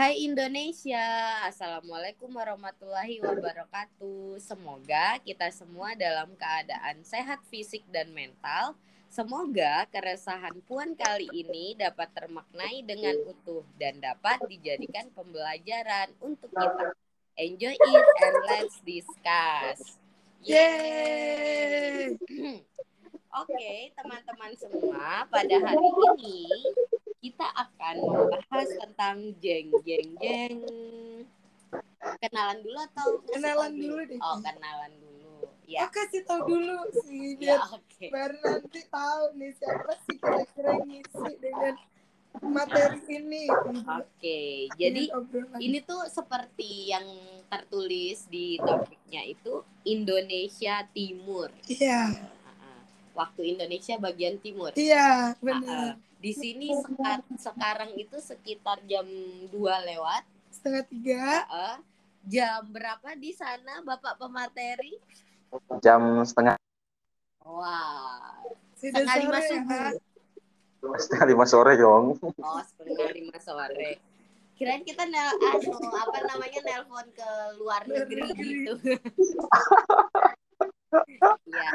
Hai Indonesia, Assalamualaikum warahmatullahi wabarakatuh. Semoga kita semua dalam keadaan sehat fisik dan mental. Semoga keresahan Puan kali ini dapat termaknai dengan utuh dan dapat dijadikan pembelajaran untuk kita. Enjoy it and let's discuss. Yeay! Oke, teman-teman semua, pada hari ini kita akan membahas tentang jeng jeng jeng. Kenalan dulu atau Kenalan dulu deh. Oh, kenalan dulu. Ya. Oh, kasih tahu dulu sih Ya, biar oke. baru nanti tahu nih siapa sih kira-kira ngisi dengan materi ini. Oke. Jadi Dengan obrolan. ini tuh seperti yang tertulis di topiknya itu Indonesia Timur. Iya, Ah, Waktu Indonesia bagian timur. iya Ah, benar. Di sini seka- sekarang itu sekitar jam 2 lewat. Setengah tiga. Ah, jam berapa di sana Bapak pemateri? jam setengah Wah, Sudah setengah lima sore subuh. setengah lima sore dong Oh, setengah lima sore. Kirain kita nel anu, apa namanya nelpon ke luar negeri negeri. gitu. ya.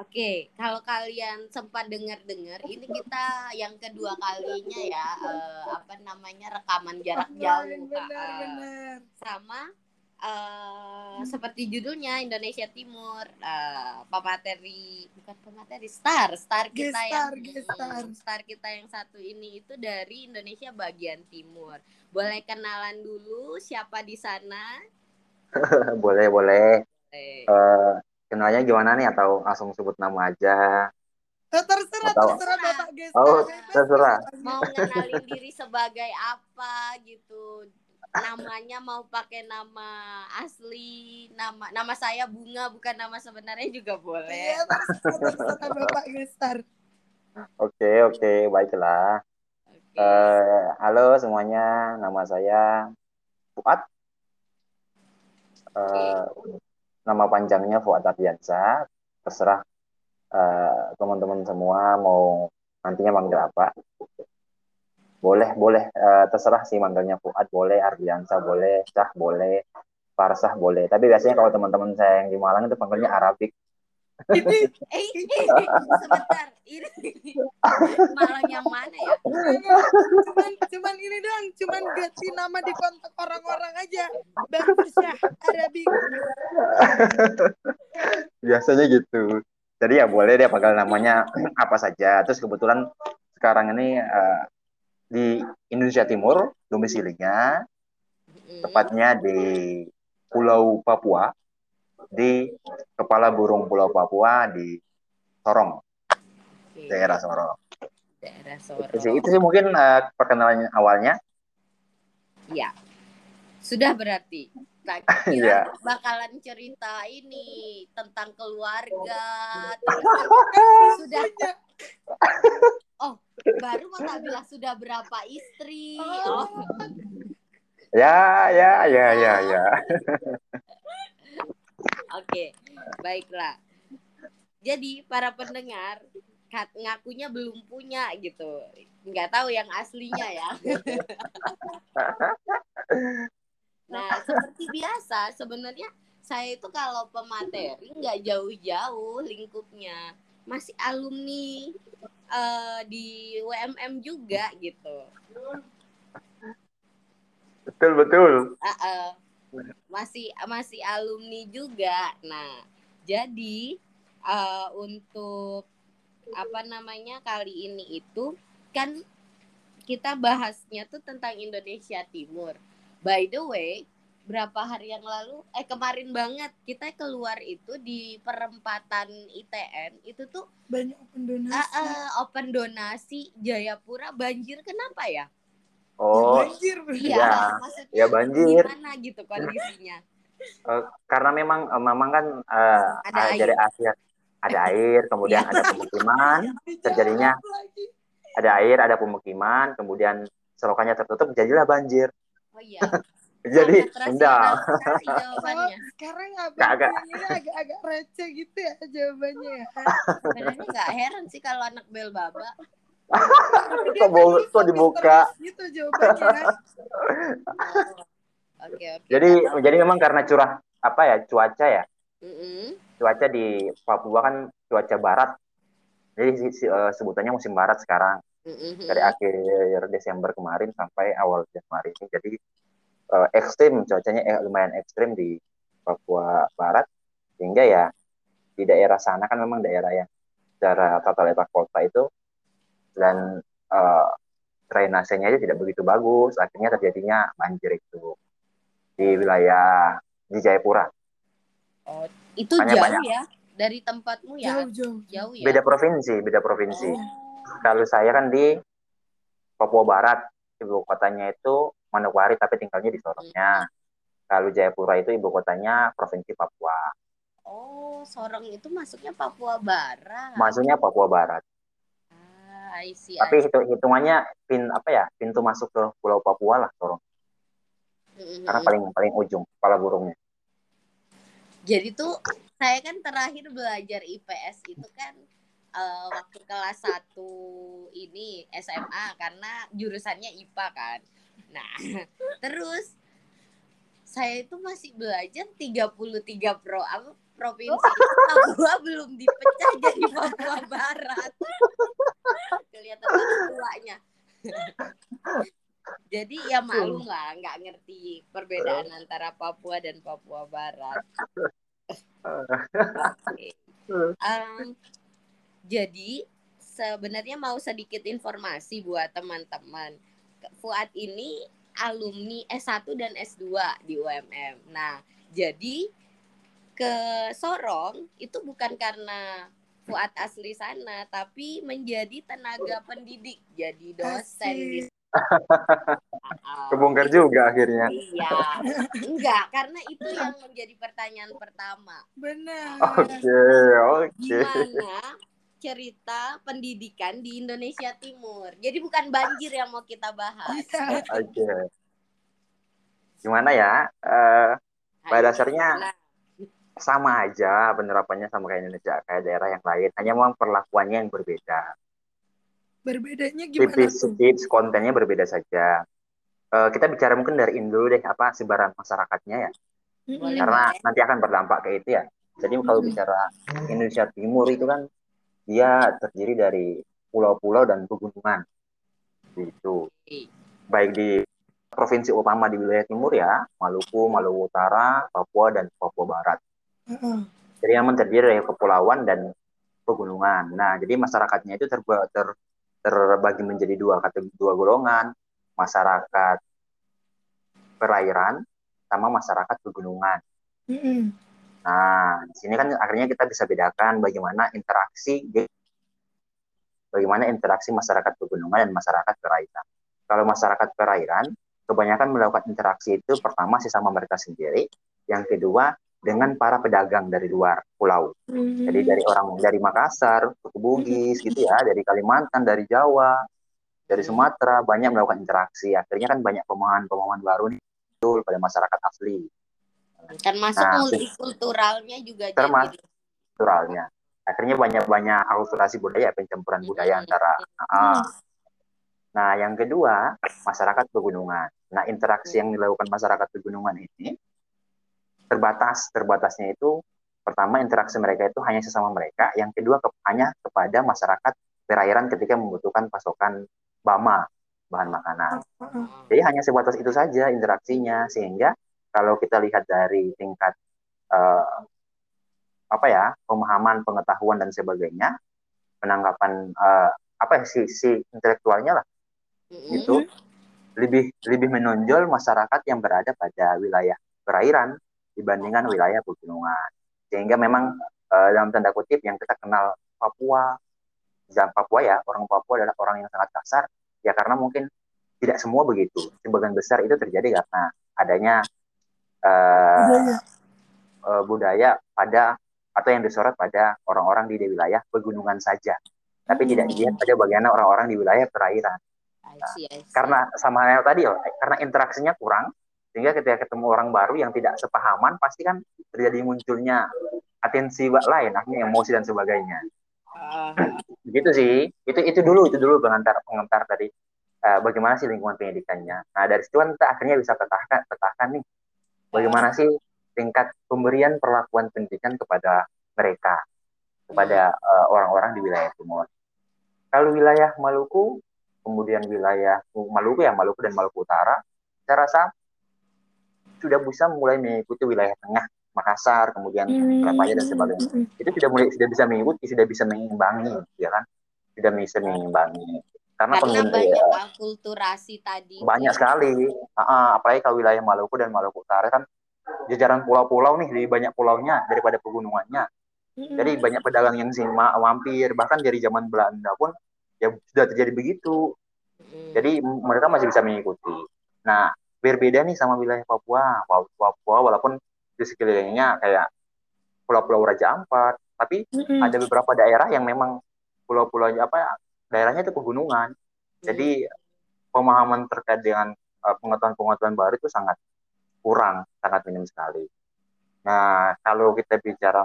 Oke, kalau kalian sempat dengar-dengar, ini kita yang kedua kalinya ya, eh, apa namanya rekaman jarak jauh, benar, Eh, benar. sama eh seperti judulnya Indonesia Timur. Eh pemateri bukan pemateri star star kita Gestar, yang gestar. Star. kita yang satu ini itu dari Indonesia bagian timur. Boleh kenalan dulu siapa di sana? Boleh boleh. Eh, Eh, kenalnya gimana nih atau langsung sebut nama aja Eh, terserah, Atau- terserah Bapak. Oh, terserah. Mau ngenalin diri sebagai apa gitu namanya mau pakai nama asli nama nama saya bunga bukan nama sebenarnya juga boleh Iya, terserah, terserah Bapak Gestar. oke oke baiklah Oke. Eh, halo semuanya nama saya Fuad Eh, nama panjangnya Fuad Ardiansa terserah eh, teman-teman semua mau nantinya manggil apa. Boleh boleh Eh, terserah sih manggilnya Fuad. Boleh Ardiansa boleh Cah boleh Farsah boleh. Tapi biasanya kalau teman-teman saya yang di Malang itu panggilnya Arabik Ini Eh, sebentar. Ini. Malang yang mana ya? cuman cuman ini doang cuman ganti nama di kontak orang-orang aja. Bang Syah Arabi. Biasanya gitu. Jadi ya boleh dia panggil namanya apa saja. Terus kebetulan sekarang ini eh, di Indonesia Timur domisilinya tepatnya di Pulau Papua di kepala burung Pulau Papua di Sorong oke. daerah Sorong Daerah itu sih, Sorong. itu sih mungkin eh, perkenalan awalnya Iya. Sudah berarti. Tak kira bakalan cerita ini tentang keluarga. Sudah oh baru mau tak bilang sudah berapa istri. Oh, ya ya ya ya ya Oke, baiklah. Jadi para pendengar ngakunya belum punya gitu, nggak tahu yang aslinya ya. nah seperti biasa sebenarnya saya itu kalau pemateri nggak jauh-jauh lingkupnya masih alumni eh, di WMM juga gitu. betul betul Ah, ah. Masih masih alumni juga. Nah, jadi eh, untuk apa namanya kali ini itu kan kita bahasnya tuh tentang Indonesia Timur. By the way, berapa hari yang lalu eh kemarin banget kita keluar itu di perempatan ITN itu tuh banyak open donasi ah, ah, open donasi Jayapura banjir kenapa ya? Oh banjir Iya, maksudnya Ya, banjir. gimana gitu kondisinya? Eh, karena memang eh, memang kan eh, Ada dari Asia ada air, kemudian Iya. ada pemukiman, terjadinya ada air, ada pemukiman, kemudian selokannya tertutup, jadilah banjir. Oh iya. Jadi enggak. Oh, sekarang abang ini agak-agak receh gitu ya jawabannya ya. Sebenarnya nggak heran sih kalau anak bel baba. Tapi dia Kok nulis kok dibuka? gitu jawabannya. Oh, Oke oke. Jadi jadi memang karena curah apa ya cuaca ya cuaca di Papua kan cuaca barat. Jadi eh, sebutannya musim barat sekarang dari akhir Desember kemarin sampai awal Januari ini. Jadi eh, ekstrim cuacanya eh, lumayan ekstrim di Papua Barat sehingga ya di daerah sana kan memang daerah yang secara tata letak kota itu dan eh, drainasenya aja tidak begitu bagus akhirnya terjadinya banjir itu di wilayah di Jayapura Oh, itu Banyak, jauh banyak. ya dari tempatmu ya? Jauh jauh. Jauh ya. beda provinsi beda provinsi Oh. kalau saya kan di Papua Barat ibu kotanya itu Manokwari tapi tinggalnya di Sorongnya kalau Jayapura itu ibu kotanya provinsi Papua Oh, Sorong itu masuknya Papua Barat. maksudnya Papua Barat I see. tapi hitung hitungannya pin apa ya pintu masuk ke Pulau Papua lah Sorong Mm-mm. karena paling paling ujung kepala burungnya Jadi tuh saya kan terakhir belajar IPS itu kan eh, waktu kelas 1 ini SMA karena jurusannya IPA kan. Nah, terus saya itu masih belajar 33 pro apa provinsi Papua belum dipecah jadi Papua Barat. Kelihatan tuanya. Jadi ya maklum lah, nggak ngerti perbedaan antara Papua dan Papua Barat. Oke. Em, jadi sebenarnya mau sedikit informasi buat teman-teman. Fuad ini alumni S1 dan S2 di UMM. Nah, jadi ke Sorong itu bukan karena Fuad asli sana, tapi menjadi tenaga pendidik, jadi dosen di Ah, kebongkar juga akhirnya Iya, enggak karena itu yang menjadi pertanyaan pertama. Benar. oke oke Gimana cerita pendidikan di Indonesia Timur? Jadi bukan banjir yang mau kita bahas. Iya. oke gimana ya Eh, pada dasarnya nah, sama aja penerapannya sama kayak Indonesia kayak daerah yang lain. Hanya memang perlakuannya yang berbeda. Berbedanya gimana tuh? tips-tips kontennya berbeda saja. Eh, kita bicara mungkin dari Indo deh apa sebaran masyarakatnya ya? Boleh, karena nanti akan berdampak ke itu ya. Jadi kalau Mm-mm. bicara Indonesia Timur itu kan dia terdiri dari pulau-pulau dan pegunungan. Gitu. Baik di provinsi utama di wilayah timur ya Maluku Maluku Utara Papua dan Papua Barat Heeh. jadi yang terdiri dari kepulauan dan pegunungan. Nah, jadi masyarakatnya itu terba- ter- terbagi menjadi dua kategori dua golongan, masyarakat perairan sama masyarakat pegunungan. Mm-mm. Nah, di sini kan akhirnya kita bisa bedakan bagaimana interaksi bagaimana interaksi masyarakat pegunungan dan masyarakat perairan. Kalau masyarakat perairan, kebanyakan melakukan interaksi itu pertama sih sama mereka sendiri, yang kedua dengan para pedagang dari luar pulau. Mm. Jadi dari orang dari Makassar, suku Bugis gitu ya, dari Kalimantan, dari Jawa, dari Sumatera banyak melakukan interaksi. Akhirnya kan banyak pemahaman-pemahaman baru nih muncul pada masyarakat asli. Termasuk Nah, multikulturalnya juga termasuk. jadi. Kulturalnya. Akhirnya banyak-banyak akulturasi budaya, pencampuran budaya Mm-mm. antara ah. Nah, yang kedua, masyarakat pegunungan. Nah, interaksi yang dilakukan masyarakat pegunungan ini terbatas. Terbatasnya itu pertama interaksi mereka itu hanya sesama mereka, yang kedua ke- hanya kepada masyarakat perairan ketika membutuhkan pasokan bama, bahan makanan. Jadi hanya sebatas itu saja interaksinya sehingga kalau kita lihat dari tingkat eh, apa ya pemahaman, pengetahuan dan sebagainya, penangkapan eh, apa ya sisi intelektualnya lah Mm-mm. itu lebih lebih menonjol masyarakat yang berada pada wilayah perairan dibandingkan wilayah pegunungan. Sehingga memang eh, dalam tanda kutip yang kita kenal Papua, zaman Papua ya orang Papua adalah orang yang sangat kasar ya karena mungkin tidak semua begitu. Sebagian besar itu terjadi karena adanya eh, Budaya. eh, budaya pada atau yang disorot pada orang-orang di wilayah pegunungan saja. Tapi tidak Hmm. dilihat pada bagaimana orang-orang di wilayah perairan I see, I see. karena sama yang tadi karena interaksinya kurang sehingga ketika ketemu orang baru yang tidak sepahaman pasti kan terjadi munculnya atensi lain akhirnya emosi dan sebagainya Ah, Gitu sih. Itu itu dulu itu dulu pengantar pengantar dari uh, bagaimana sih lingkungan pendidikannya. Nah dari situ kan kita akhirnya bisa petakan petakan nih bagaimana sih tingkat pemberian perlakuan pendidikan kepada mereka kepada uh, orang-orang di wilayah timur. Kalau wilayah Maluku, kemudian wilayah Maluku ya Maluku dan Maluku Utara, saya rasa sudah bisa mulai mengikuti wilayah tengah Makassar, kemudian Surabaya dan sebagainya. Itu sudah mulai sudah bisa mengikuti, sudah bisa mengimbangi, ya kan? Sudah bisa mengimbangi. Karena, Karena banyak ya, akulturasi tadi. Banyak sekali. Uh, apalagi kalau wilayah Maluku dan Maluku Utara kan jajaran pulau-pulau nih, lebih banyak pulaunya daripada pegunungannya. Jadi banyak pedagang yang sih mampir, bahkan dari zaman Belanda pun ya sudah terjadi begitu. Jadi mereka masih bisa mengikuti. Nah, berbeda nih sama wilayah Papua. Papua walaupun di sekelilingnya kayak pulau-pulau Raja Ampat, tapi mm-hmm. ada beberapa daerah yang memang pulau-pulau apa daerahnya itu pegunungan. Jadi pemahaman terkait dengan uh, pengetahuan-pengetahuan baru itu sangat kurang, sangat minim sekali. Nah, kalau kita bicara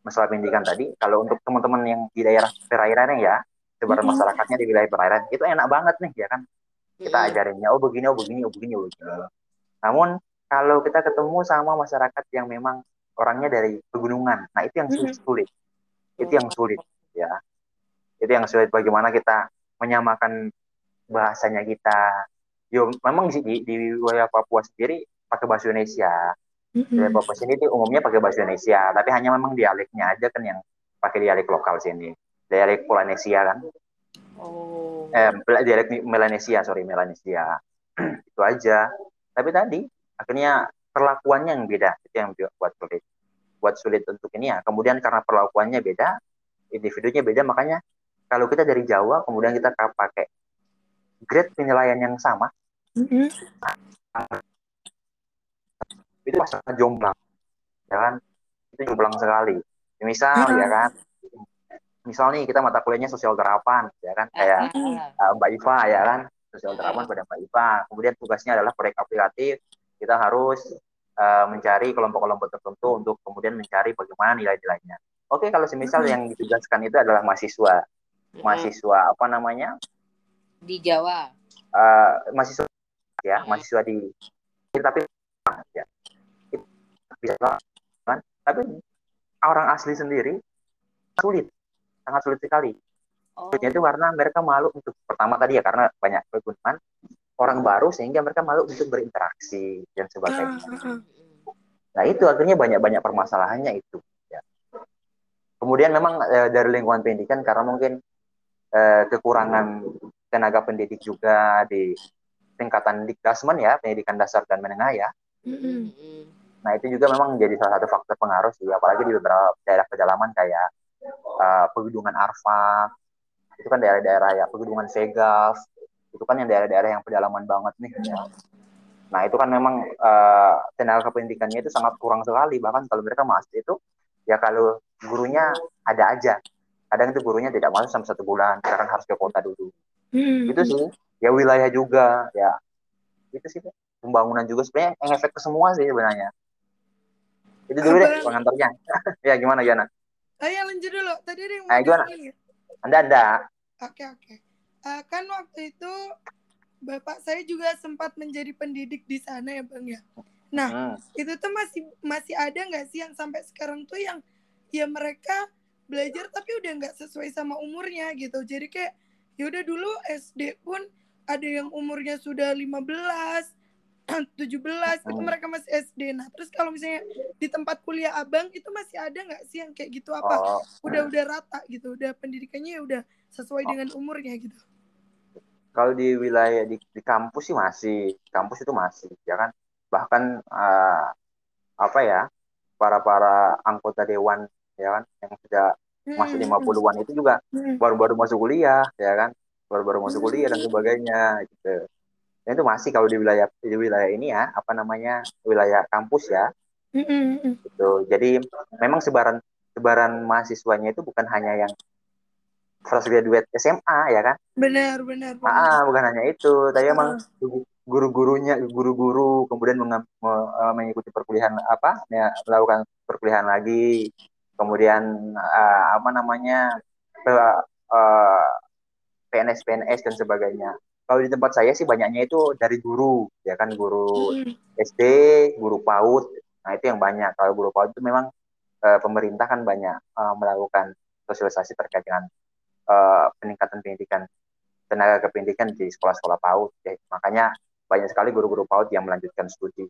masalah pendidikan tadi, kalau untuk teman-teman yang di daerah perairan ya, sebaran mm-hmm. masyarakatnya di wilayah perairan, itu enak banget nih ya kan. Kita mm-hmm. ajarinnya, oh begini, oh begini, oh begini, oh begini. Namun kalau kita ketemu sama masyarakat yang memang orangnya dari pegunungan, nah itu yang sulit, sulit. itu yang sulit ya, itu yang sulit bagaimana kita menyamakan bahasanya kita. Yo, memang di, di wilayah Papua sendiri pakai bahasa Indonesia. Wilayah Papua sini itu umumnya pakai bahasa Indonesia, tapi hanya memang dialeknya aja kan yang pakai dialek lokal sini, dialek Polynesia kan. Oh. Eh, dialek Melanesia, sorry Melanesia. itu aja. Tapi tadi akhirnya perlakuannya yang beda itu yang buat sulit buat sulit untuk ini ya kemudian karena perlakuannya beda individunya beda makanya kalau kita dari Jawa kemudian kita pakai grade penilaian yang sama mm-hmm. itu sangat jomblang ya kan itu jomblang sekali misal mm-hmm. ya kan misal nih kita mata kuliahnya sosial terapan ya kan? Kayak uh, Mbak Iva ya kan? Sosial terapan pada Mbak Iva. Kemudian tugasnya adalah proyek aplikatif. Kita harus uh, mencari kelompok-kelompok tertentu untuk kemudian mencari bagaimana nilai-nilainya. Oke, kalau semisal yang ditugaskan itu adalah mahasiswa, mahasiswa apa namanya? Di Jawa. Uh, mahasiswa ya, mahasiswa di tapi ya. Bisa kan? Tapi orang asli sendiri sulit, sangat sulit sekali. Oh. itu karena mereka malu untuk pertama tadi ya karena banyak kegunaan orang baru sehingga mereka malu untuk berinteraksi dan sebagainya. Ah, ah, ah. Nah itu akhirnya banyak-banyak permasalahannya itu. Ya. Kemudian memang e, dari lingkungan pendidikan karena mungkin e, kekurangan tenaga pendidik juga di tingkatan dikdasmen ya pendidikan dasar dan menengah ya. Nah itu juga memang menjadi salah satu faktor pengaruh sih, apalagi di beberapa daerah pedalaman kayak uh, pegunungan Arfa, itu kan daerah-daerah ya pegunungan Segaf, itu kan yang daerah-daerah yang pedalaman banget nih. Ya. Nah itu kan memang uh, tenaga kependidikannya itu sangat kurang sekali. Bahkan kalau mereka masuk itu ya kalau gurunya ada aja. Kadang itu gurunya tidak masuk sampai satu bulan sekarang harus ke kota dulu. Hmm. itu sih ya wilayah juga ya. Itu sih pembangunan juga. Sebenarnya yang efek ke semua sih sebenarnya. Itu dulu deh pengantarnya. Ya gimana Yana Ayo lanjut dulu tadi ada yang mau gimana anda anda oke oke uh, kan waktu itu bapak saya juga sempat menjadi pendidik di sana ya bang ya. Nah hmm. itu tuh masih masih ada nggak sih yang sampai sekarang tuh yang ya mereka belajar tapi udah nggak sesuai sama umurnya gitu. Jadi kayak ya udah dulu SD pun ada yang umurnya sudah 15 17 itu hmm. mereka masih SD. Nah, terus kalau misalnya di tempat kuliah Abang itu masih ada nggak sih yang kayak gitu apa? Oh. Udah udah rata gitu, udah pendidikannya ya udah sesuai oh. dengan umurnya gitu kalau di wilayah di, di kampus sih masih kampus itu masih ya kan bahkan uh, apa ya para para anggota dewan ya kan yang sudah masuk hmm, lima hmm. puluhan itu juga hmm. baru-baru masuk kuliah ya kan baru-baru masuk kuliah dan sebagainya gitu itu masih kalau di wilayah di wilayah ini ya apa namanya wilayah kampus ya. Gitu. Jadi memang sebaran sebaran mahasiswanya itu bukan hanya yang fresh graduate SMA ya kan? Benar benar, benar. Ah, bukan hanya itu tapi emang guru-gurunya guru-guru kemudian meng, me, uh, mengikuti perkuliahan apa ya, melakukan perkuliahan lagi. Kemudian uh, apa namanya ke uh, PNS PNS dan sebagainya kalau di tempat saya sih banyaknya itu dari guru ya kan guru hmm. SD guru PAUD nah itu yang banyak kalau guru PAUD itu memang uh, pemerintah kan banyak uh, melakukan sosialisasi terkait dengan uh, peningkatan pendidikan tenaga kependidikan di sekolah-sekolah PAUD ya. makanya banyak sekali guru-guru PAUD yang melanjutkan studi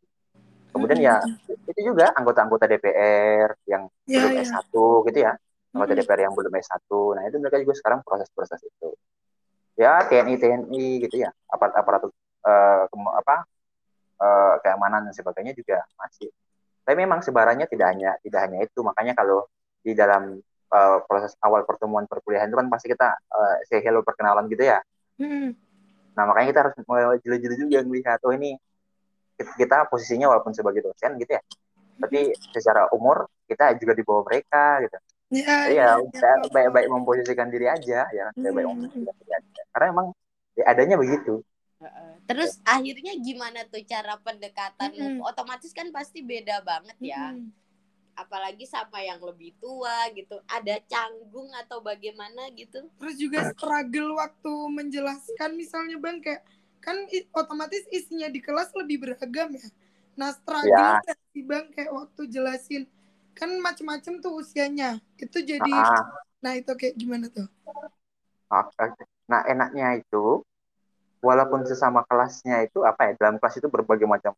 kemudian ya hmm. itu juga anggota-anggota DPR yang yeah, belum yeah. S1 gitu ya anggota hmm. DPR yang belum S1 nah itu mereka juga sekarang proses-proses itu ya TNI TNI gitu ya. Aparat aparatur uh, apa uh, keamanan dan sebagainya juga masih. Tapi memang sebarannya tidak hanya tidak hanya itu. Makanya kalau di dalam uh, proses awal pertemuan perkuliahan itu kan pasti kita uh, say hello perkenalan gitu ya. Hmm. nah makanya kita harus jeli-jeli juga melihat oh ini kita posisinya walaupun sebagai dosen gitu ya. Tapi secara umur kita juga di bawah mereka gitu. Ya, ya, ya, baik-baik memposisikan diri aja ya, baik-baik hmm. memposisikan diri aja. Karena emang ya, adanya begitu. Terus ya. akhirnya gimana tuh cara pendekatan? Hmm. Otomatis kan pasti beda banget ya. Hmm. Apalagi sama yang lebih tua gitu. Ada canggung atau bagaimana gitu? Terus juga struggle waktu menjelaskan misalnya Bang kayak kan otomatis isinya di kelas lebih beragam ya. Nah, struggle ya. sih Bang kayak waktu jelasin kan macam-macam tuh usianya itu jadi ah. nah itu kayak gimana tuh nah enaknya itu walaupun sesama kelasnya itu apa ya dalam kelas itu berbagai macam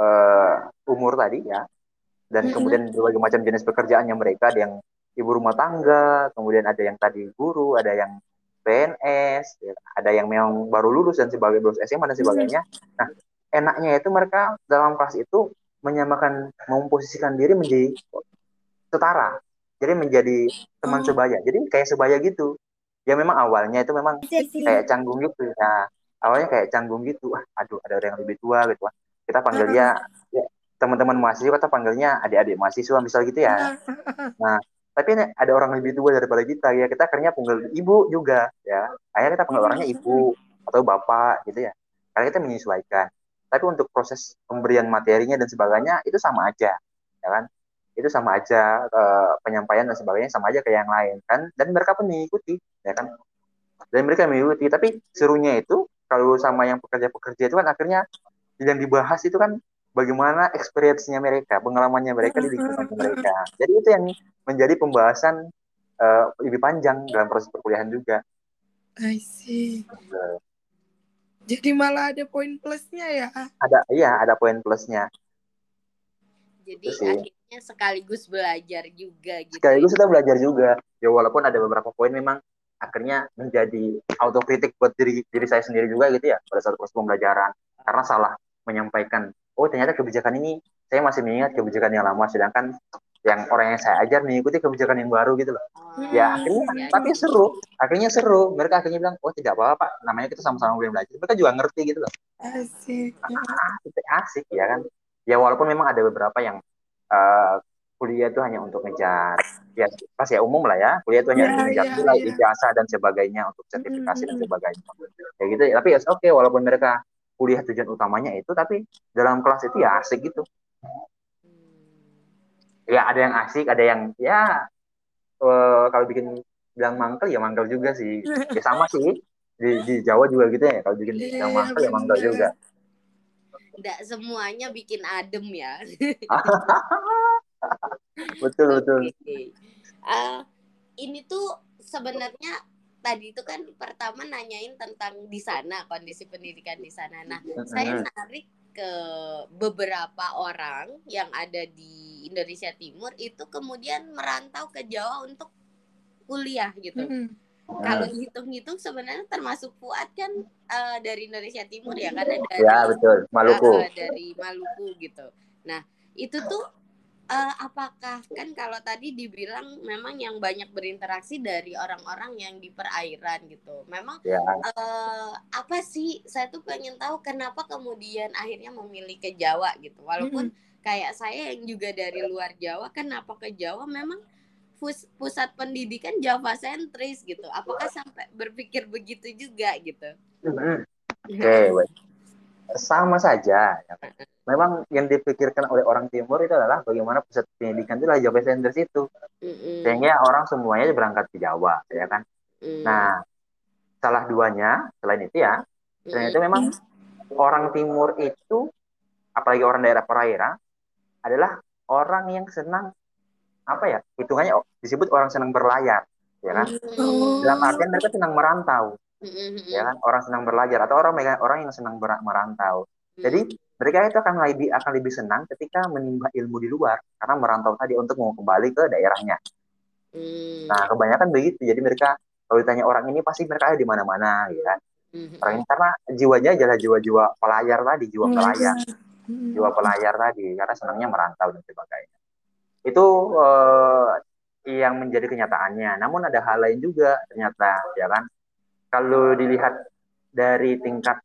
uh, umur tadi ya. Dan mm kemudian berbagai macam jenis pekerjaannya mereka ada yang ibu rumah tangga kemudian ada yang tadi guru ada yang PNS ya, ada yang memang baru lulus dan sebagai lulus SMA dan sebagainya. Nah enaknya itu mereka dalam kelas itu menyamakan memposisikan diri menjadi setara jadi menjadi teman oh. sebaya. Jadi kayak sebaya gitu ya memang awalnya itu memang kayak canggung gitu ya. Awalnya kayak canggung gitu. Ah aduh ada orang yang lebih tua gitu. Kita panggil dia ya, teman-teman mahasiswa kita panggilnya adik-adik mahasiswa misal gitu ya. Nah tapi ada orang lebih tua daripada kita ya. Kita akhirnya panggil ibu juga ya. Akhirnya kita panggil orangnya ibu atau bapak gitu ya. Karena kita menyesuaikan. Tapi untuk proses pemberian materinya dan sebagainya itu sama aja ya kan itu sama aja uh, penyampaian dan sebagainya sama aja kayak yang lain kan? Dan mereka pun mengikuti ya kan? Dan mereka mengikuti tapi serunya itu kalau sama yang pekerja-pekerja itu kan akhirnya yang dibahas itu kan bagaimana experience-nya mereka pengalamannya mereka di lingkungan mereka. Jadi itu yang menjadi pembahasan uh, lebih panjang dalam proses perkuliahan juga. I see. Jadi malah ada poin plusnya ya? Ada, iya ada poin plusnya. Jadi akhirnya sekaligus belajar juga gitu. Sekaligus kita belajar juga. Ya walaupun ada beberapa poin memang akhirnya menjadi autokritik buat diri diri saya sendiri juga gitu ya pada saat proses pembelajaran karena salah menyampaikan oh ternyata kebijakan ini saya masih mengingat kebijakan yang lama sedangkan yang orang yang saya ajar mengikuti kebijakan yang baru gitu loh. Hmm, ya akhirnya ya, tapi ya. seru, akhirnya seru. Mereka akhirnya bilang, oh tidak apa-apa pak, namanya kita sama-sama boleh belajar. Mereka juga ngerti gitu loh. Asik. Ah, asik ya kan. Ya walaupun memang ada beberapa yang uh, kuliah itu hanya untuk ngejar ya pas ya umum lah ya. Kuliah itu hanya yeah, untuk ngejar yeah, yeah. ijazah dan sebagainya untuk sertifikasi mm -hmm. dan sebagainya. Kayak gitu tapi ya oke okay, walaupun mereka kuliah tujuan utamanya itu tapi dalam kelas itu ya asik gitu. Ya ada yang asik ada yang ya uh, kalau bikin bilang mangkel ya mangkel juga sih. Ya sama sih di di Jawa juga gitu ya. Kalau bikin yang iya, mangkel ya mangkel juga tidak semuanya bikin adem ya. Betul betul. Uh, ini tuh sebenarnya tadi itu kan pertama nanyain tentang di sana kondisi pendidikan di sana. Nah saya narik ke beberapa orang yang ada di Indonesia Timur itu kemudian merantau ke Jawa untuk kuliah gitu. Mm -hmm. Kalau hitung-hitung sebenarnya termasuk Fuad kan uh, dari Indonesia Timur ya karena dari Ya betul, Maluku. Uh, dari Maluku gitu. Nah, itu tuh uh, apakah kan kalau tadi dibilang memang yang banyak berinteraksi dari orang-orang yang di perairan gitu. Memang ya. uh, apa sih saya tuh pengen tahu kenapa kemudian akhirnya memilih ke Jawa gitu. Walaupun hmm. kayak saya yang juga dari luar Jawa kenapa ke Jawa memang pusat pendidikan Jawa sentris gitu. Apakah sampai berpikir begitu juga gitu? Hmm. Oke, okay, sama saja. Ya. memang yang dipikirkan oleh orang timur itu adalah bagaimana pusat pendidikan itu adalah Jawa Center itu mm-hmm. sehingga orang semuanya berangkat ke Jawa ya kan mm. nah salah duanya selain itu ya selain mm. itu memang orang timur itu apalagi orang daerah perairan adalah orang yang senang apa ya hitungannya disebut orang senang berlayar ya kan? Mm. dalam artian mereka senang merantau mm-hmm. ya kan? Orang senang belajar atau orang orang yang senang merantau. Mm-hmm. jadi mereka itu akan lebih akan lebih senang ketika menimba ilmu di luar karena merantau tadi untuk mau kembali ke daerahnya. Mm. nah kebanyakan begitu. Jadi mereka kalau ditanya orang ini pasti mereka ada di mana-mana ya kan? Orang ini karena jiwanya adalah jiwa-jiwa pelayar tadi jiwa pelayar. Jiwa pelayar tadi karena senangnya merantau dan sebagainya itu uh, yang menjadi kenyataannya. Namun ada hal lain juga ternyata, ya kan? kalau dilihat dari tingkat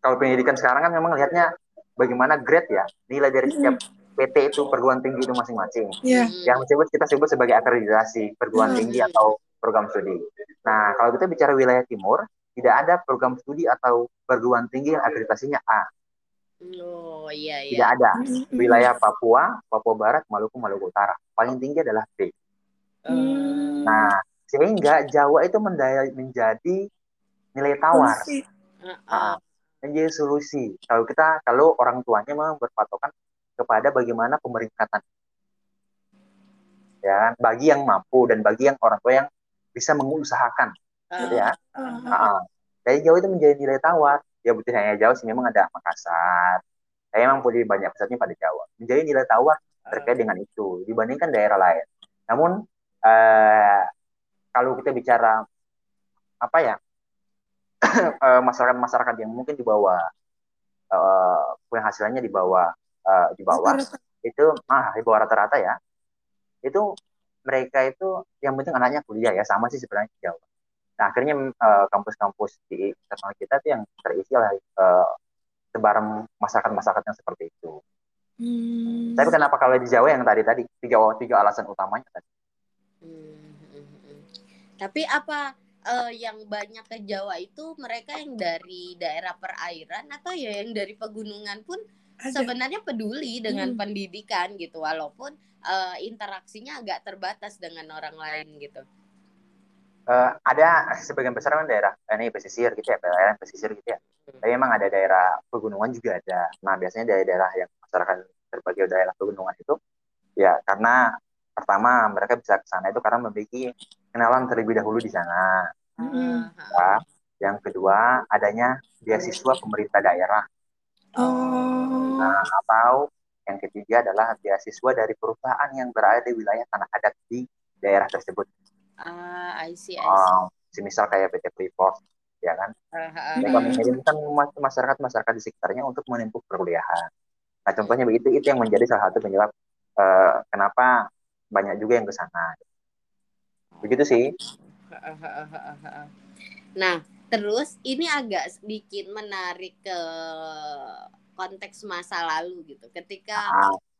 kalau pendidikan sekarang kan memang lihatnya bagaimana grade ya nilai dari setiap PT itu perguruan tinggi itu masing-masing. Yeah. Yang disebut kita sebut sebagai akreditasi perguruan tinggi atau program studi. Nah, kalau kita bicara wilayah timur, tidak ada program studi atau perguruan tinggi yang akreditasinya A. Oh iya iya. Tidak ada. Wilayah Papua, Papua Barat, Maluku, Maluku Utara. Paling tinggi adalah B. Hmm. Nah, sehingga Jawa itu menjadi nilai tawar. Uh, menjadi solusi. Kalau kita kalau orang tuanya memang berpatokan kepada bagaimana pemeringkatan. Ya bagi yang mampu dan bagi yang orang tua yang bisa mengusahakan. Uh, gitu ya uh, uh, dari jauh itu menjadi nilai tawar ya butuh hanya jauh sih memang ada Makassar. Saya memang punya banyak pusatnya pada Jawa. Menjadi nilai tawar terkait dengan itu dibandingkan daerah lain. Namun uh, kalau kita bicara apa ya Eh, masyarakat-masyarakat yang mungkin di bawah uh, penghasilannya di bawah uh, di bawah itu ah di bawah rata-rata ya itu mereka itu yang penting anaknya kuliah ya sama sih sebenarnya di Jawa. Nah akhirnya kampus-kampus di internal kita itu yang terisi oleh uh, sebaran masyarakat-masyarakat yang seperti itu. Hmm. Tapi kenapa kalau di Jawa yang tadi tadi tiga tiga alasan utamanya tadi? Hmm. hmm, hmm. Tapi apa uh, yang banyak ke Jawa itu mereka yang dari daerah perairan atau ya yang dari pegunungan pun Ada. sebenarnya peduli dengan hmm. pendidikan gitu walaupun uh, interaksinya agak terbatas dengan orang lain gitu. Uh, ada sebagian besar kan daerah ini pesisir gitu ya, daerah pesisir gitu ya. Tapi memang ada daerah pegunungan juga ada. Nah biasanya daerah-daerah yang masyarakat berbagai daerah pegunungan itu ya karena pertama mereka bisa ke sana itu karena memiliki kenalan terlebih dahulu di sana. Hmm. Ya. Yang kedua, adanya beasiswa pemerintah daerah. Oh. Nah, atau yang ketiga adalah beasiswa dari perusahaan yang berada di wilayah tanah adat di daerah tersebut. Ah, uh, I see, I see. Um, semisal kayak PT Freeport, ya kan? Uh, uh, Mereka mengirimkan masyarakat-masyarakat di sekitarnya untuk menempuh perkuliahan. Nah, contohnya begitu, itu yang menjadi salah satu penyebab uh, kenapa banyak juga yang ke sana. Begitu sih. Nah, terus ini agak sedikit menarik ke konteks masa lalu gitu. Ketika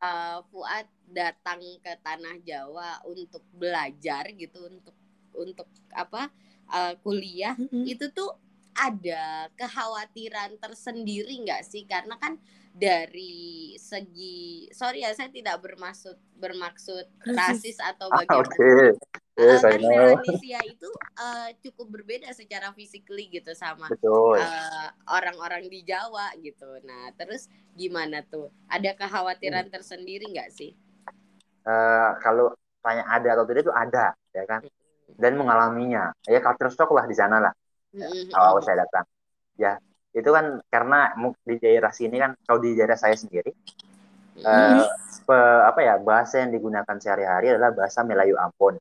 uh, Fuad datang ke tanah Jawa untuk belajar gitu, untuk untuk apa uh, kuliah, mm -hmm. itu tuh ada kekhawatiran tersendiri nggak sih? Karena kan dari segi sorry ya saya tidak bermaksud bermaksud rasis atau ah, bagaimana. okay. Yes, uh, kan Melanesia itu uh, cukup berbeda secara physically gitu sama uh, orang-orang di Jawa gitu. Nah, terus gimana tuh? Ada kekhawatiran hmm. tersendiri nggak sih? Uh, kalau tanya ada atau tidak itu ada, ya kan? Hmm. Dan mengalaminya. Ya culture shock lah di sana lah. Ya, hmm. awal saya datang. Ya, itu kan karena di daerah sini kan kalau di daerah saya sendiri hmm. uh, pe, apa ya bahasa yang digunakan sehari-hari adalah bahasa Melayu Ambon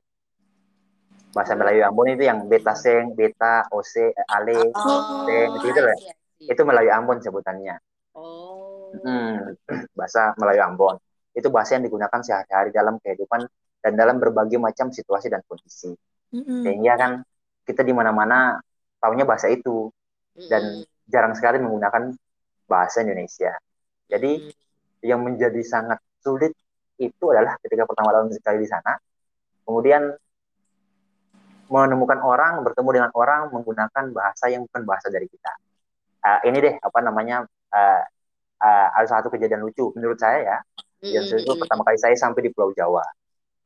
bahasa Melayu Ambon itu yang beta seng, beta, ose, ale, oh, seng, itu itu lah. Itu Melayu Ambon sebutannya. Oh. Hmm, bahasa Melayu Ambon. Itu bahasa yang digunakan sehari-hari dalam kehidupan dan dalam berbagai macam situasi dan kondisi. Mm-hmm. Sehingga kan kita di mana-mana tahunya bahasa itu dan mm-hmm. Jarang sekali menggunakan bahasa Indonesia. Jadi mm-hmm. yang menjadi sangat sulit itu adalah ketika pertama kali sekali di sana, kemudian menemukan orang, bertemu dengan orang menggunakan bahasa yang bukan bahasa dari kita. Uh, ini deh apa namanya uh, uh, ada satu kejadian lucu menurut saya ya. Mm-hmm. Yang itu pertama kali saya sampai di Pulau Jawa.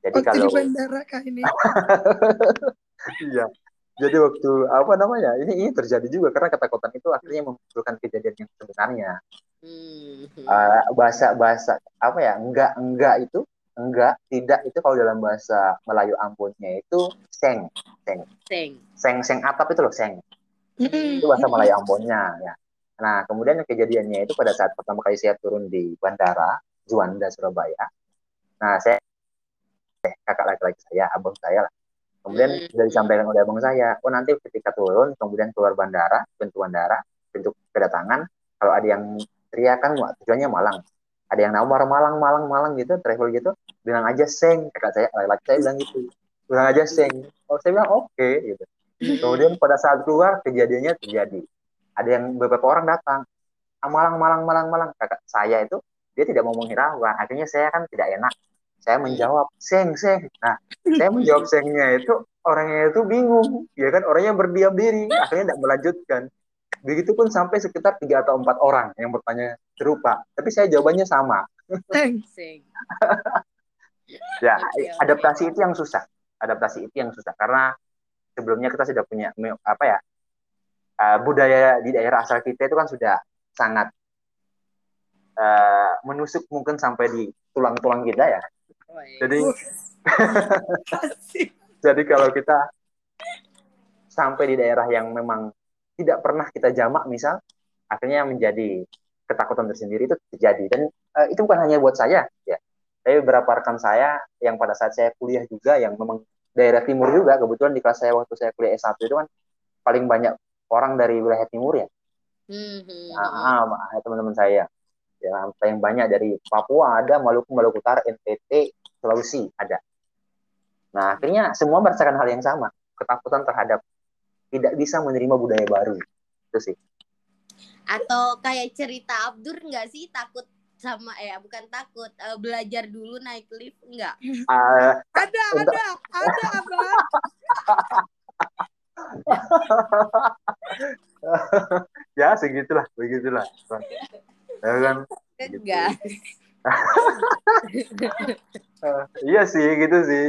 Jadi waktu kalau di bandara kah ini? Iya. Jadi waktu apa namanya? Ini ini terjadi juga karena ketakutan itu akhirnya memunculkan kejadian yang sebenarnya. Mm-hmm. Uh, bahasa bahasa apa ya? Enggak enggak itu enggak tidak itu kalau dalam bahasa Melayu Ambonnya itu seng seng seng seng seng atap itu loh seng mm-hmm. itu bahasa Melayu Ambonnya ya nah kemudian kejadiannya itu pada saat pertama kali saya turun di bandara Juanda Surabaya nah saya eh, kakak laki-laki saya abang saya lah kemudian mm-hmm. sudah disampaikan oleh abang saya oh nanti ketika turun kemudian keluar bandara pintu bandara pintu kedatangan kalau ada yang teriakan tujuannya Malang. Ada yang nomor Malang Malang Malang gitu travel gitu bilang aja seng kakak saya laki saya bilang gitu. Bilang aja seng. Oh saya bilang oke okay, gitu kemudian pada saat keluar kejadiannya terjadi. Ada yang beberapa orang datang ah, Malang Malang Malang Malang kakak saya itu dia tidak mau menghiraukan akhirnya saya kan tidak enak saya menjawab seng seng. Nah saya menjawab sengnya itu orangnya itu bingung. Ya kan orangnya berdiam diri akhirnya tidak melanjutkan. Begitupun sampai sekitar tiga atau empat orang yang bertanya serupa, tapi saya jawabannya sama. ya, adaptasi itu yang susah. Adaptasi itu yang susah. Karena sebelumnya kita sudah punya apa ya uh, budaya di daerah asal kita itu kan sudah sangat uh, menusuk mungkin sampai di tulang-tulang kita ya. Jadi jadi kalau kita sampai di daerah yang memang tidak pernah kita jamak misal akhirnya menjadi ketakutan tersendiri itu terjadi. Dan uh, itu bukan hanya buat saya ya. Tapi beberapa rekan saya yang pada saat saya kuliah juga yang memang daerah timur juga kebetulan di kelas saya waktu saya kuliah S1 itu kan paling banyak orang dari wilayah timur ya. Mm-hmm. nah, teman-teman saya ya. Paling banyak dari Papua ada Maluku Maluku Utara NTT Sulawesi ada. Nah akhirnya semua merasakan hal yang sama. Ketakutan terhadap tidak bisa menerima budaya baru. Itu sih. Atau kayak cerita Abdur nggak sih? Takut sama eh bukan takut uh, belajar dulu naik lift enggak uh, ada ada ada abang ya segitulah begitulah ya kan? Enggak gitu. uh, iya sih gitu sih.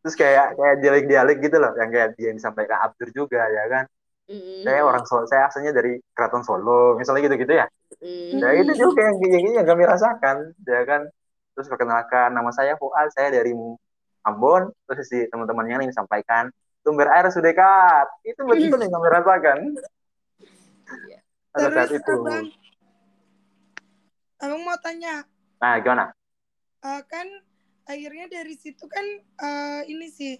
Terus kayak kayak dialek-dialek gitu loh yang kayak dia yang disampaikan Abdur juga ya kan? Mm. saya orang Solo saya asalnya dari keraton Solo misalnya gitu-gitu ya? Mm. ya itu juga yang kayak gini yang kami rasakan ya kan? Terus perkenalkan nama saya Fuad saya dari Ambon. Terus si teman-temannya yang disampaikan sumber air sudah dekat itu betul yang kami rasakan. Iya. saat itu. abang, abang mau tanya. Nah gimana? Uh, kan akhirnya dari situ kan uh, ini sih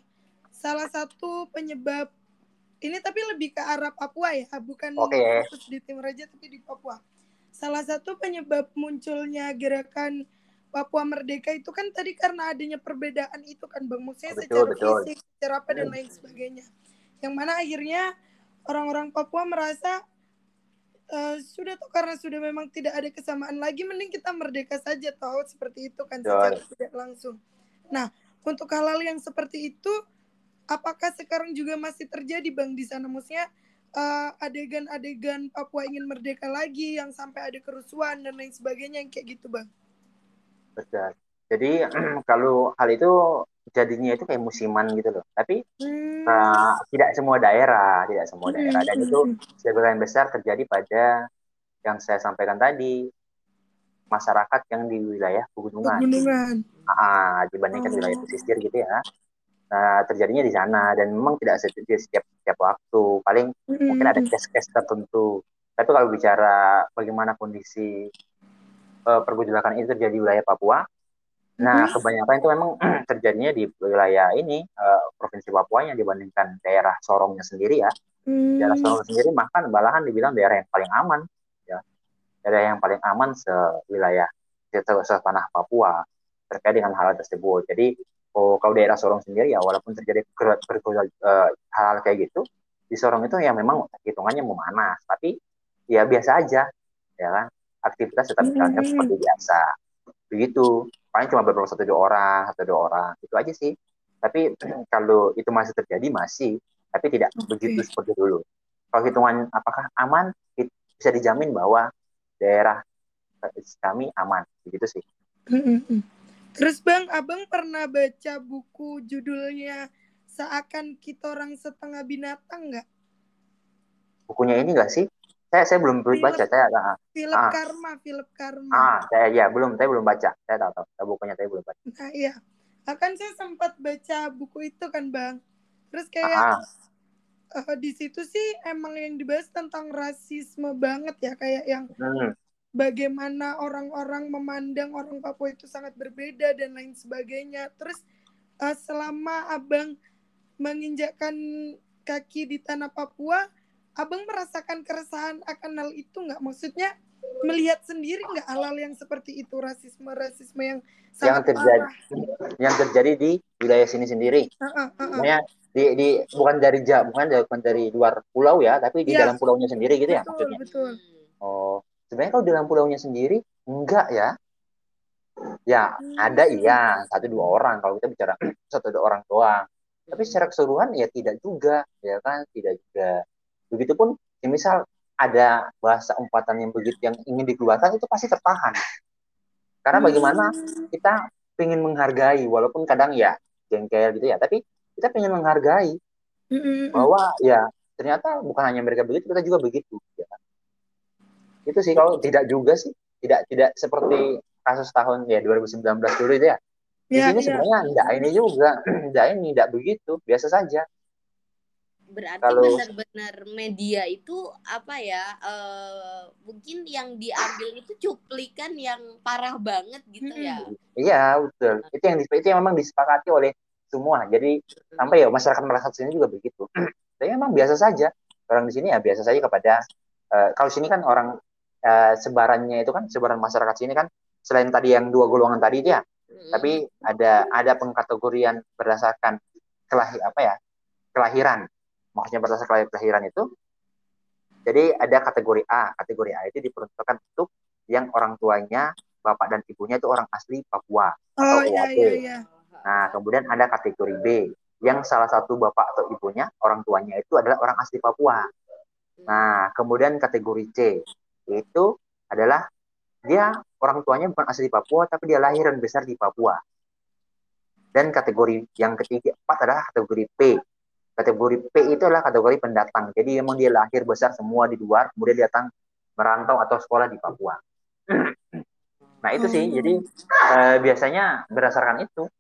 salah satu penyebab ini tapi lebih ke arah Papua ya bukan okay. fokus di Timur Raja tapi di Papua. Salah satu penyebab munculnya gerakan Papua Merdeka itu kan tadi karena adanya perbedaan itu kan bang. Maksudnya secara betul. fisik secara apa dan lain sebagainya. Yang mana akhirnya orang-orang Papua merasa uh, sudah tuh karena sudah memang tidak ada kesamaan lagi mending kita merdeka saja tahu seperti itu kan secara tidak langsung. Nah, untuk hal-hal yang seperti itu apakah sekarang juga masih terjadi Bang di sana maksudnya uh, adegan-adegan Papua ingin merdeka lagi yang sampai ada kerusuhan dan lain sebagainya yang kayak gitu Bang. Betul. Jadi kalau hal itu jadinya itu kayak musiman gitu loh. Tapi hmm. uh, tidak semua daerah, tidak semua daerah. Dan itu hmm. sebagian besar terjadi pada yang saya sampaikan tadi masyarakat yang di wilayah pegunungan. Pegunungan. Ah, dibandingkan oh. wilayah pesisir gitu ya. Nah, terjadinya di sana dan memang tidak setiap setiap, setiap waktu. Paling hmm. mungkin ada case-case tertentu. Tapi kalau bicara bagaimana kondisi uh, perbudakan itu terjadi di wilayah Papua, Nah, kebanyakan itu memang terjadinya di wilayah ini uh, provinsi Papua yang dibandingkan daerah Sorongnya sendiri ya. Hmm. Daerah Sorong sendiri bahkan malahan dibilang daerah yang paling aman ya. Daerah yang paling aman se wilayah se tanah Papua terkait dengan hal tersebut. Jadi oh, kalau daerah Sorong sendiri ya walaupun terjadi ber, ber, uh, hal kayak gitu di Sorong itu ya memang hitungannya memanas, tapi ya biasa aja ya kan aktivitas tetap jalankan hmm. seperti biasa begitu. Paling cuma beberapa satu dua orang satu dua orang. Itu aja sih. Tapi kalau itu masih terjadi masih. Tapi tidak okay. begitu seperti dulu. Kalau hitungan apakah aman bisa dijamin bahwa daerah kami aman. Begitu sih. Terus bang abang pernah baca buku judulnya seakan kita orang setengah binatang nggak? Bukunya ini nggak sih saya saya belum Philip, baca saya ah, Philip ah. Karma Philip Karma. Ah saya ya belum saya belum baca. Saya tahu tahu bukunya saya belum baca. Nah iya. Akan saya sempat baca buku itu kan bang. Terus kayak uh, di situ sih emang yang dibahas tentang rasisme banget ya kayak yang hmm. bagaimana orang-orang memandang orang Papua itu sangat berbeda dan lain sebagainya. Terus uh, selama abang menginjakkan kaki di tanah Papua abang merasakan keresahan akan hal itu nggak maksudnya melihat sendiri nggak hal-hal yang seperti itu rasisme rasisme yang yang terjadi parah. yang terjadi di wilayah sini sendiri uh, uh, uh, uh. di di bukan dari bukan dari bukan dari luar pulau ya tapi di ya. dalam pulaunya sendiri gitu ya betul, ya maksudnya betul. oh sebenarnya kalau di dalam pulaunya sendiri enggak ya ya hmm. ada iya satu dua orang kalau kita bicara satu dua orang doang tapi secara keseluruhan ya tidak juga ya kan tidak juga begitupun ya misal ada bahasa umpatan yang begitu yang ingin dikeluarkan itu pasti tertahan karena bagaimana hmm. kita ingin menghargai walaupun kadang ya jengkel gitu ya tapi kita ingin menghargai hmm. bahwa ya ternyata bukan hanya mereka begitu kita juga begitu ya. itu sih kalau tidak juga sih tidak tidak seperti kasus tahun ya 2019 dulu itu ya di ya, sini ya. sebenarnya tidak ini juga tidak ini tidak begitu biasa saja berarti Kalau... benar-benar media itu apa ya uh, mungkin yang diambil itu cuplikan yang parah banget gitu ya? Iya betul. Itu yang itu yang memang disepakati oleh semua. Jadi sampai ya masyarakat merasa sini juga begitu. Tapi memang biasa saja. Orang di sini ya biasa saja kepada uh, kalau sini kan orang uh, sebarannya itu kan sebaran masyarakat sini kan selain tadi yang dua golongan tadi itu ya. Hmm. tapi ada ada pengkategorian berdasarkan kelahir apa ya kelahiran maksudnya berdasarkan kelahiran itu jadi ada kategori A. Kategori A itu diperuntukkan untuk yang orang tuanya bapak dan ibunya itu orang asli Papua oh, atau iya, iya, iya. nah kemudian ada kategori B yang salah satu bapak atau ibunya orang tuanya itu adalah orang asli Papua. Nah kemudian kategori C itu adalah dia orang tuanya bukan asli Papua tapi dia lahir dan besar di Papua. Dan kategori yang ketiga empat adalah kategori P Kategori P itu adalah kategori pendatang. Jadi memang dia lahir besar semua di luar, kemudian datang merantau atau sekolah di Papua. nah itu sih, jadi eh, biasanya berdasarkan itu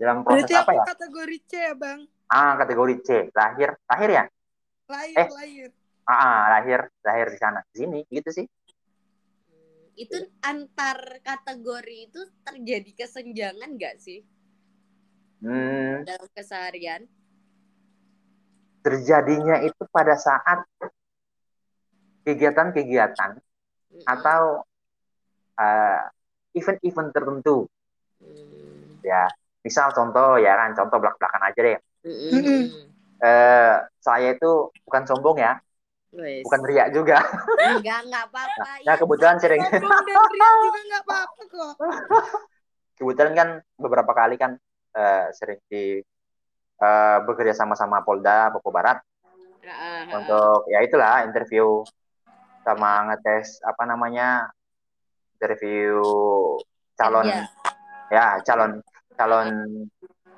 dalam proses Berarti apa ya? Kategori C ya bang? Ah kategori C, lahir, lahir ya? Lahir, eh, lahir. Ah, lahir, lahir di sana, di sini, gitu sih. Itu antar kategori itu terjadi kesenjangan nggak sih? Hmm. Dalam keseharian? Terjadinya itu pada saat kegiatan-kegiatan atau event event-event tertentu. Mm. Ya, misal contoh ya kan, contoh belak-belakan aja deh. Uh, saya itu bukan sombong ya, Wais. bukan riak juga. Enggak, enggak apa-apa. Nah, ya, kebetulan sering. Sombong dan riak juga enggak apa-apa kok. kebetulan kan beberapa kali kan uh, sering di uh, bekerja sama sama Polda Papua Barat uh, uh, untuk ya itulah interview sama ngetes apa namanya interview calon. Yeah. ya calon calon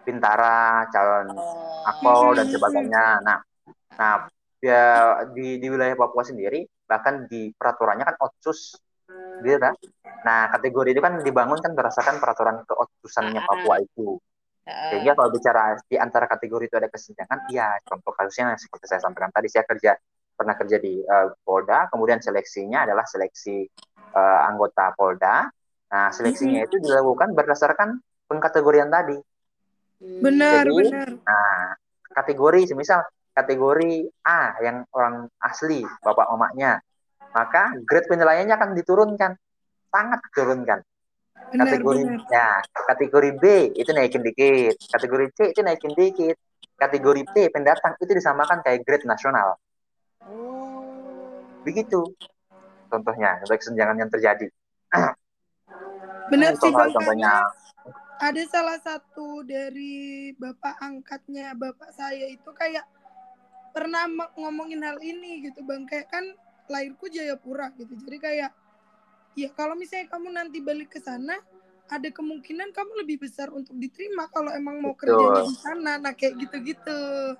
pintara calon oh. akpol dan sebagainya. Nah nah ya di di wilayah Papua sendiri bahkan di peraturannya kan otsus gitu kan? Nah kategori itu kan dibangun kan berdasarkan peraturan keotsusannya Papua itu sehingga kalau bicara di antara kategori itu ada kesenjangan, iya contoh kasusnya seperti saya sampaikan tadi, saya kerja pernah kerja di uh, Polda, kemudian seleksinya adalah seleksi uh, anggota Polda. Nah, seleksinya itu dilakukan berdasarkan pengkategorian tadi. Benar, Jadi, benar. Nah, kategori semisal kategori A yang orang asli bapak omaknya, maka grade penilaiannya akan diturunkan, sangat diturunkan kategori benar. ya kategori B itu naikin dikit kategori C itu naikin dikit kategori P pendatang itu disamakan kayak grade nasional oh. begitu contohnya untuk kesenjangan yang terjadi benar sih bang contohnya ada salah satu dari bapak angkatnya bapak saya itu kayak pernah ngomongin hal ini gitu bang kayak kan lahirku Jayapura gitu jadi kayak ya kalau misalnya kamu nanti balik ke sana ada kemungkinan kamu lebih besar untuk diterima kalau emang mau Betul. kerja di sana nah kayak gitu-gitu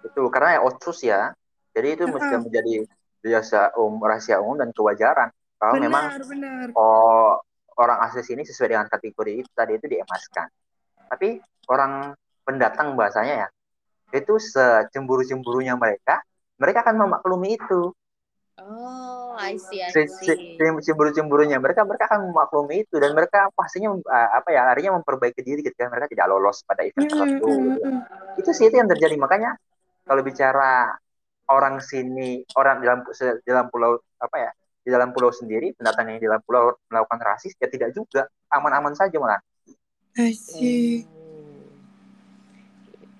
Betul, karena ya otsus ya. Jadi itu mesti Heeh. menjadi biasa um, rahasia umum dan kewajaran. Kalau memang benar benar oh, orang asli sini sesuai dengan kategori itu tadi itu diemaskan. Tapi orang pendatang bahasanya ya, itu secemburu-cemburunya mereka, mereka akan memaklumi itu. Oh, I see, I Se- se- see. Cemburu-cemburunya mereka, mereka akan memaklumi itu dan mereka pastinya apa ya, akhirnya memperbaiki diri ketika mereka tidak lolos pada event Mm, tertentu. mm, gitu. mm. Itu sih itu yang terjadi. Makanya kalau bicara orang sini, orang dalam se- dalam pulau apa ya, di dalam pulau sendiri, pendatang yang di dalam pulau melakukan rasis ya tidak juga aman-aman saja malah. I see. Hmm.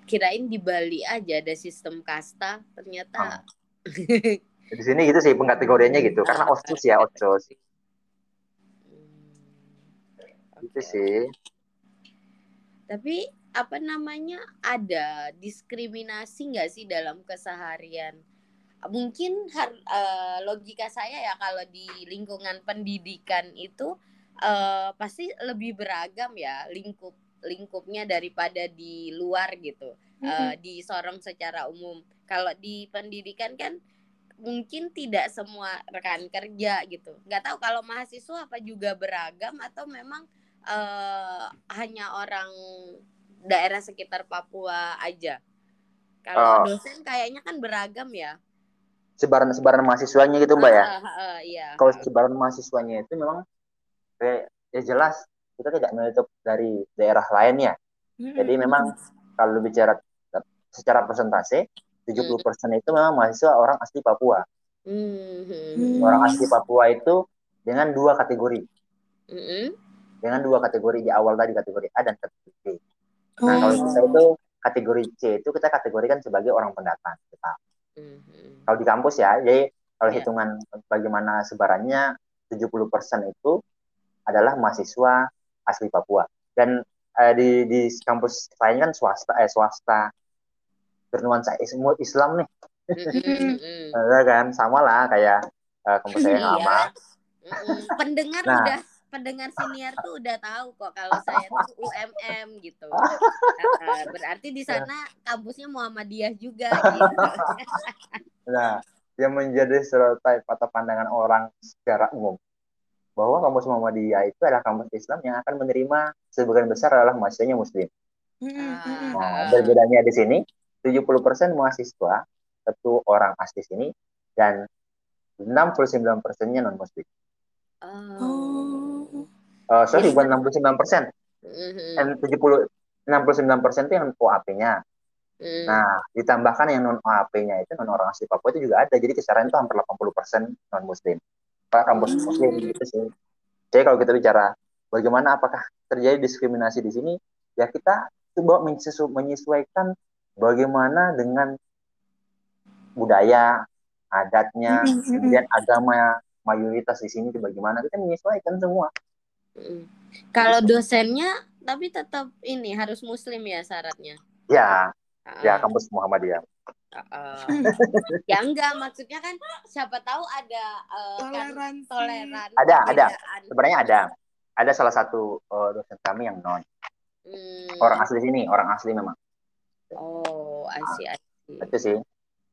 Kirain di Bali aja ada sistem kasta, ternyata Di sini gitu sih pengkategoriannya gitu, karena otsus ya otsus. Hmm. Gitu sih. Tapi apa namanya ada diskriminasi nggak sih dalam keseharian? Mungkin har- eh, logika saya ya kalau di lingkungan pendidikan itu eh, pasti lebih beragam ya lingkup lingkupnya daripada di luar gitu eh, di Sorong secara umum. Kalau di pendidikan kan mungkin tidak semua rekan kerja gitu. Nggak tahu kalau mahasiswa apa juga beragam atau memang eh, hanya orang daerah sekitar Papua aja. Kalau Oh. dosen kayaknya kan beragam ya. Sebaran-sebaran mahasiswanya gitu, Mbak ya. Ah, ah, iya. Kalau sebaran mahasiswanya itu memang kayak ya jelas kita tidak menutup dari daerah lainnya. Jadi memang kalau bicara secara persentase 70% itu memang mahasiswa orang asli Papua. Hmm, hmm, Hmm. hmm. Orang asli Papua itu dengan dua kategori. Mm-mm. Dengan dua kategori di awal tadi kategori A dan kategori B. Nah, Oh. kalau kita itu kategori C itu kita kategorikan sebagai orang pendatang. Kita. Mhm. Kalau di kampus ya, jadi kalau Iya. hitungan bagaimana sebarannya 70% itu adalah mahasiswa asli Papua. Dan eh, di di kampus lain kan swasta eh swasta bernuansa Islam, Islam nih. Mm-mm. Ya kan sama lah kayak eh, kampus saya yang Iya. lama. Pendengar Nah. udah pendengar senior tuh udah tahu kok kalau saya tuh UMM gitu. Uh, berarti di sana kampusnya Muhammadiyah juga gitu. Nah, yang menjadi stereotip atau pandangan orang secara umum bahwa kampus Muhammadiyah itu adalah kampus Islam yang akan menerima sebagian besar adalah mahasiswanya muslim. Nah, berbedanya di sini 70% mahasiswa tentu orang asli sini dan 69 persennya non muslim. Oh. Uh, sorry, bukan 69 persen, dan 70 69 persen itu yang OAP-nya. Mm. Nah, ditambahkan yang non OAP-nya itu non orang asli Papua itu juga ada. Jadi kisaran itu hampir 80 persen non muslim. Pak kampus Hmm. muslim gitu sih. Jadi kalau kita bicara bagaimana apakah terjadi diskriminasi di sini, ya kita coba menyesu- menyesuaikan bagaimana dengan budaya, adatnya, kemudian agama mayoritas di sini itu bagaimana kita menyesuaikan semua. Mm. Kalau dosennya tapi tetap ini harus muslim ya syaratnya. Ya, ya Ah, kampus Muhammadiyah. ah, ah. ya enggak maksudnya kan siapa tahu ada eh, kan Toleransi. toleran Ada, ada. Sebenarnya ada. Ada salah satu uh, dosen kami yang non Hmm. orang asli sini, orang asli memang. Oh, I see, I see. Itu sih.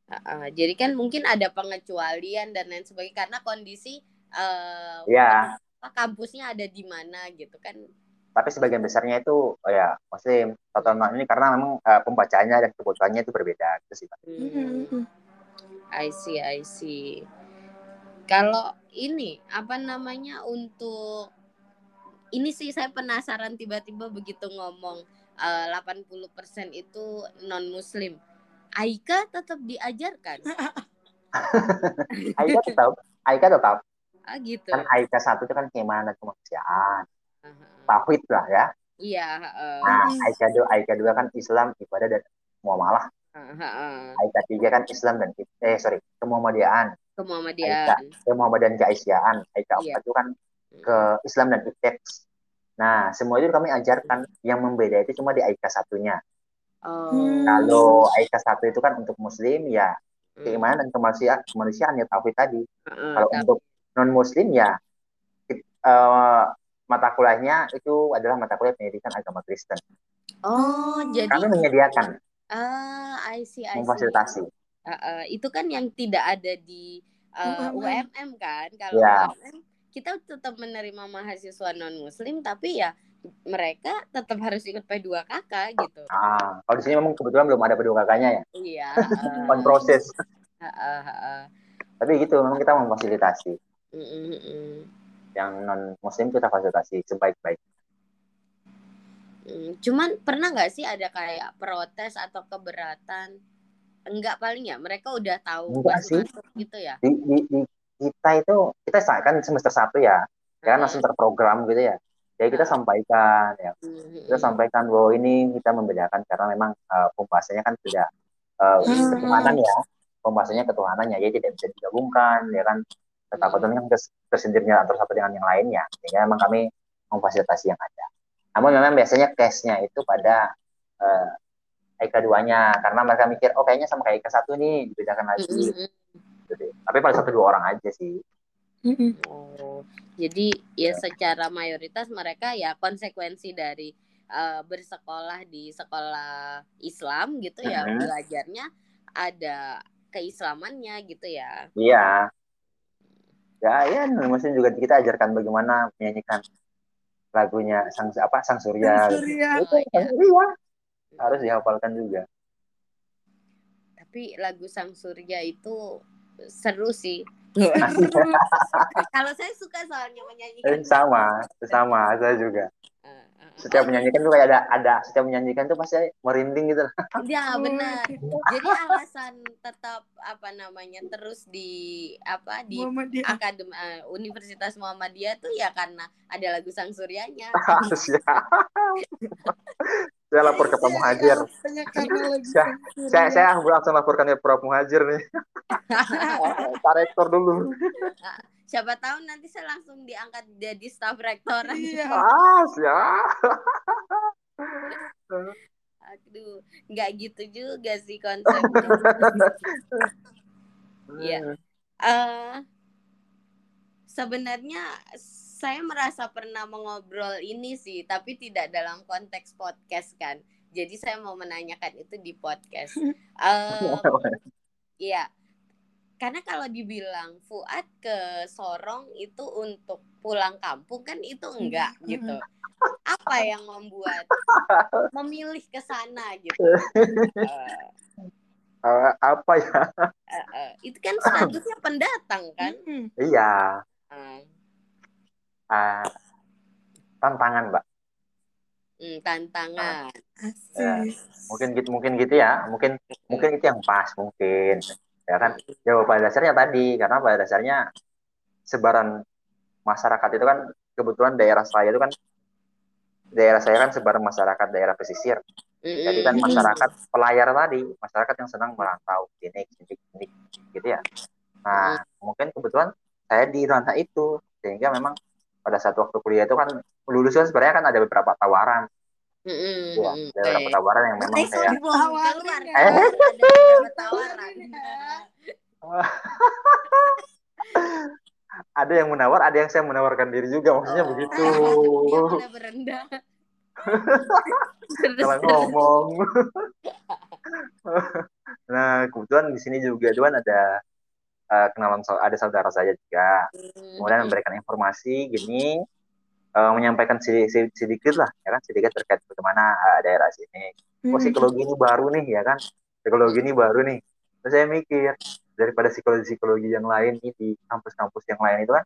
Ah, ah. jadi kan mungkin ada pengecualian dan lain sebagainya karena kondisi eh, Ya, apa, kampusnya ada di mana gitu kan. tapi sebagian besarnya itu oh ya muslim atau non ini karena memang uh, pembacaannya dan kebutuhannya itu berbeda gitu sih. Hmm. I see, I see. Kalau ini apa namanya untuk ini sih saya penasaran tiba-tiba begitu ngomong eh, 80% itu non muslim. Aika tetap diajarkan. Aika tetap, Aika tetap Ah gitu. kan Aika satu itu kan keimanan dan kemanusiaan, tauhid lah ya. Iya, heeh. Nah. Aika dua, Aika dua kan Islam, ibadah dan muamalah. Aika tiga kan Islam dan eh sorry kemuhammadiyaan, Ke Muhammadiyah. kemuhammadiyaan keaisyaan. Aika Iya. empat itu kan ke Islam dan iteks. Nah, semua itu kami ajarkan. Yang membeda itu cuma di Aika satunya. Oh. Kalau Aika satu itu kan untuk Muslim ya Hmm. keimanan dan kemanusiaan, kemanusiaan ya tauhid tadi. Heeh, Kalau untuk non Muslim ya uh, mata kuliahnya itu adalah mata kuliah pendidikan agama Kristen. Oh, jadi kami menyediakan. Ah, I see, I see. Memfasilitasi. Uh, uh, itu kan yang tidak ada di uh, UMM. Kan? Kalau Ya. UMM kita tetap menerima mahasiswa non muslim tapi ya mereka tetap harus ikut P2KK gitu. Ah, kalau di sini memang kebetulan belum ada kedua kakaknya ya. Iya. On proses. Uh, uh, uh, Tapi gitu, memang kita memfasilitasi. mm, mm, mm. Yang non muslim kita fasilitasi sebaik-baik. Mm, Cuman pernah nggak sih ada kayak protes atau keberatan? Enggak paling ya, mereka udah tahu Enggak sih. gitu ya. Di, di, di kita itu kita kan semester satu ya, ya kan langsung terprogram gitu ya. Jadi kita sampaikan ya, kita sampaikan bahwa ini kita membedakan karena memang uh, pembahasannya kan tidak uh, ketuhanan ya, pembahasannya ketuhanan ya, jadi tidak bisa digabungkan ya kan. Ketakutan kan tersindirnya antara satu dengan yang lainnya, sehingga memang kami memfasilitasi yang ada. Namun memang biasanya case-nya itu pada uh, EK 2-nya karena mereka mikir oh kayaknya sama kayak EK 1 nih dibedakan lagi. Gitu deh. Tapi paling satu dua orang aja sih. Oh, jadi ya secara mayoritas mereka ya konsekuensi dari eh, bersekolah di sekolah Islam gitu ya Mhm. belajarnya ada keislamannya gitu ya. Iya. Ya, ya, maksudnya juga kita ajarkan bagaimana menyanyikan lagunya sang apa sang surya. Sang Surya. Itu sang surya harus dihafalkan juga. Tapi lagu Sang Surya itu seru sih. Kalau saya suka soalnya Eh, menyanyikan. sama, sama, saya juga. Eh, eh, Setiap menyanyikan tuh kayak ada ada setiap menyanyikan tuh pasti merinding gitu. Ya Oh, benar. oke. Jadi alasan tetap apa namanya terus di apa di Muhammadiyah. akademi eh, Universitas Muhammadiyah tuh ya karena ada lagu Sang Suryanya. Ya. saya lapor ke Pak Muhajir. Saya- Saya saya langsung laporkan ke Prof Muhajir nih. Pak Rektor dulu. Siapa tahu nanti saya langsung diangkat jadi staf rektor. Iya. Ah, siap. Aduh, nggak gitu juga sih konsepnya. Iya. Eh, sebenarnya saya merasa pernah mengobrol ini sih, tapi tidak dalam konteks podcast kan. Jadi saya mau menanyakan itu di podcast. Eh, Iya. Karena kalau dibilang Fuad ke Sorong itu untuk pulang kampung kan itu enggak gitu. Apa yang membuat memilih ke sana gitu? Eh, Eh, apa ya? eh, eh, itu kan statusnya pendatang kan? Mm-mm. Iya, Eh, eh, tantangan, Mbak. hmm, tantangan. Asik. Mungkin gitu, mungkin gitu ya. Mungkin mungkin itu yang pas, mungkin. Ya kan? Ya pada dasarnya tadi, karena pada dasarnya sebaran masyarakat itu kan kebetulan daerah saya itu kan daerah saya kan sebaran masyarakat daerah pesisir. Jadi kan masyarakat pelayar tadi, masyarakat yang senang merantau, sini, sini, sini, gitu ya. Nah, mungkin kebetulan saya di ranah itu, sehingga memang pada saat waktu kuliah itu kan lulus kan sebenarnya kan ada beberapa tawaran, Mm-mm. ya, ada beberapa tawaran yang memang kayak kan ada beberapa tawaran. ada yang menawar, ada yang saya menawarkan diri juga, maksudnya Oh. begitu. Dia berendah. Kalau ngomong. nah, kebetulan di sini juga Duan ada eh, kenalan ada saudara saya juga. kemudian memberikan informasi gini eh, menyampaikan sedi- sedi- sedikit lah ya kan sedikit terkait bagaimana eh, daerah sini oh Mm. psikologi ini baru nih ya kan psikologi ini baru nih terus saya mikir daripada psikologi psikologi yang lain nih di kampus-kampus yang lain itu kan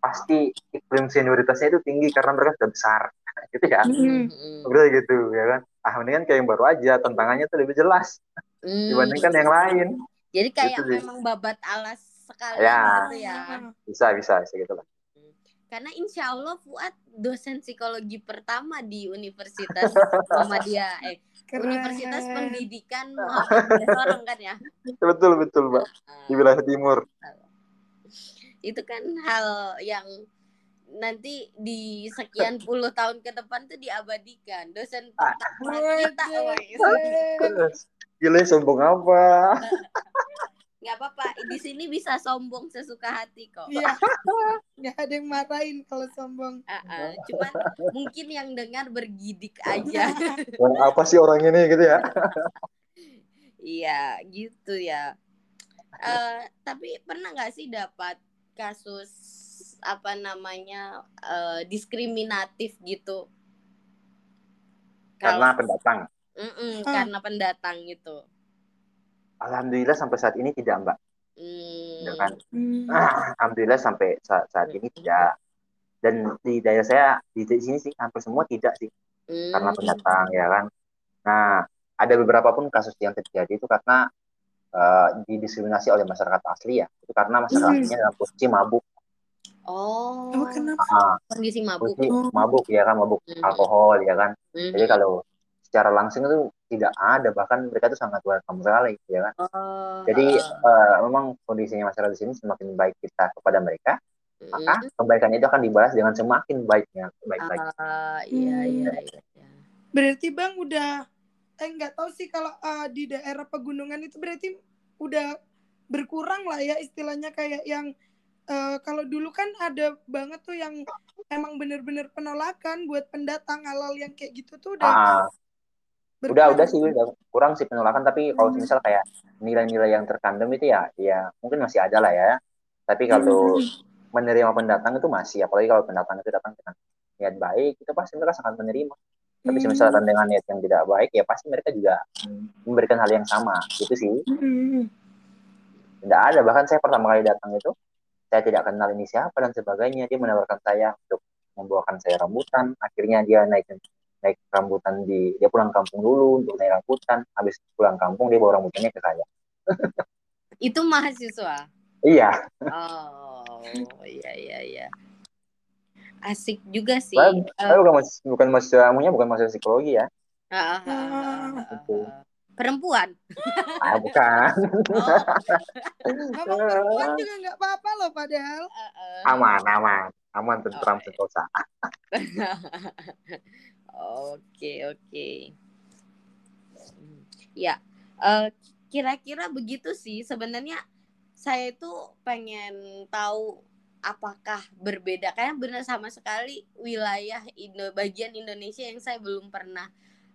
pasti iklim senioritasnya itu tinggi karena mereka sudah besar gitu ya Mm. Udah gitu ya kan ah mendingan kayak yang baru aja tantangannya tuh lebih jelas Mm. dibandingkan yang lain Jadi kayak Gitu memang babat alas sekali Ya. gitu ya. bisa bisa bisa gitu lah Karena insya Allah Fuad dosen psikologi pertama di Universitas Muhammadiyah, eh Keren. Universitas Pendidikan Muhammadiyah Sorong kan ya. betul betul mbak di wilayah timur Itu kan hal yang nanti di sekian puluh tahun ke depan tuh diabadikan dosen pertama kita. Gila sombong apa? nggak apa-apa di sini bisa sombong sesuka hati kok Iya. Nggak ada yang marahin kalau sombong. Ah, ah. cuman mungkin yang dengar bergidik aja Yang apa sih orang ini gitu ya? iya gitu ya Eh, tapi pernah nggak sih dapat kasus apa namanya eh, diskriminatif gitu Karena Kalau- pendatang. Mm-mm, Ah. karena pendatang gitu Alhamdulillah sampai saat ini tidak, Mbak. Hmm. Ya kan? Hmm. Ah, Alhamdulillah sampai saat, saat ini tidak. Dan di daerah saya di, di sini sih hampir semua tidak sih Hmm. karena pendatang ya kan. Nah, ada beberapa pun kasus yang terjadi itu karena eh, didiskriminasi oleh masyarakat asli ya. Itu karena masyarakat Hmm. aslinya dalam posisi mabuk. Oh, Oh, kenapa? Ah, kondisi mabuk. posisi Oh. mabuk ya kan, mabuk Hmm. alkohol ya kan. Mhm. Jadi kalau secara langsung itu tidak ada bahkan mereka itu sangat welcome sekali ya kan. Oh, Jadi uh, eh, memang kondisinya masyarakat di sini semakin baik kita kepada mereka, mhm. maka kebaikannya itu akan dibalas dengan semakin baiknya baik lagi. Ah, iya, iya, iya. iya. Berarti Bang udah eh nggak tahu sih kalau eh, di daerah pegunungan itu berarti udah berkurang lah ya istilahnya kayak yang eh, kalau dulu kan ada banget tuh yang emang bener-bener penolakan buat pendatang halal yang kayak gitu tuh udah Ah, udah udah sih udah kurang sih penolakan tapi kalau Hmm. misal kayak nilai-nilai yang terkandung itu ya ya mungkin masih ada lah ya tapi kalau Hmm. menerima pendatang itu masih apalagi kalau pendatang itu datang dengan niat baik itu pasti mereka sangat menerima tapi Hmm. misalkan dengan niat yang tidak baik ya pasti mereka juga mm, memberikan hal yang sama gitu sih Hmm. tidak ada bahkan saya pertama kali datang itu saya tidak kenal ini siapa dan sebagainya dia menawarkan saya untuk membawakan saya rambutan akhirnya dia naik naik rambutan di dia pulang kampung dulu untuk naik rambutan habis pulang kampung dia bawa rambutannya ke saya Itu mahasiswa. iya Oh, iya, iya, iya. Asik juga sih. saya, saya bukan mas, bukan mahasiswa amunya bukan mahasiswa psikologi ya ah, ah, ah, Gitu. ah. Perempuan. ah bukan Oh, perempuan juga nggak apa-apa loh padahal. eh, eh. aman aman aman tentram iya. sentosa Oke, oke. Hmm, Ya, eh, kira-kira begitu sih. Sebenarnya saya itu pengen tahu apakah berbeda. Karena benar sama sekali wilayah Indo bagian Indonesia yang saya belum pernah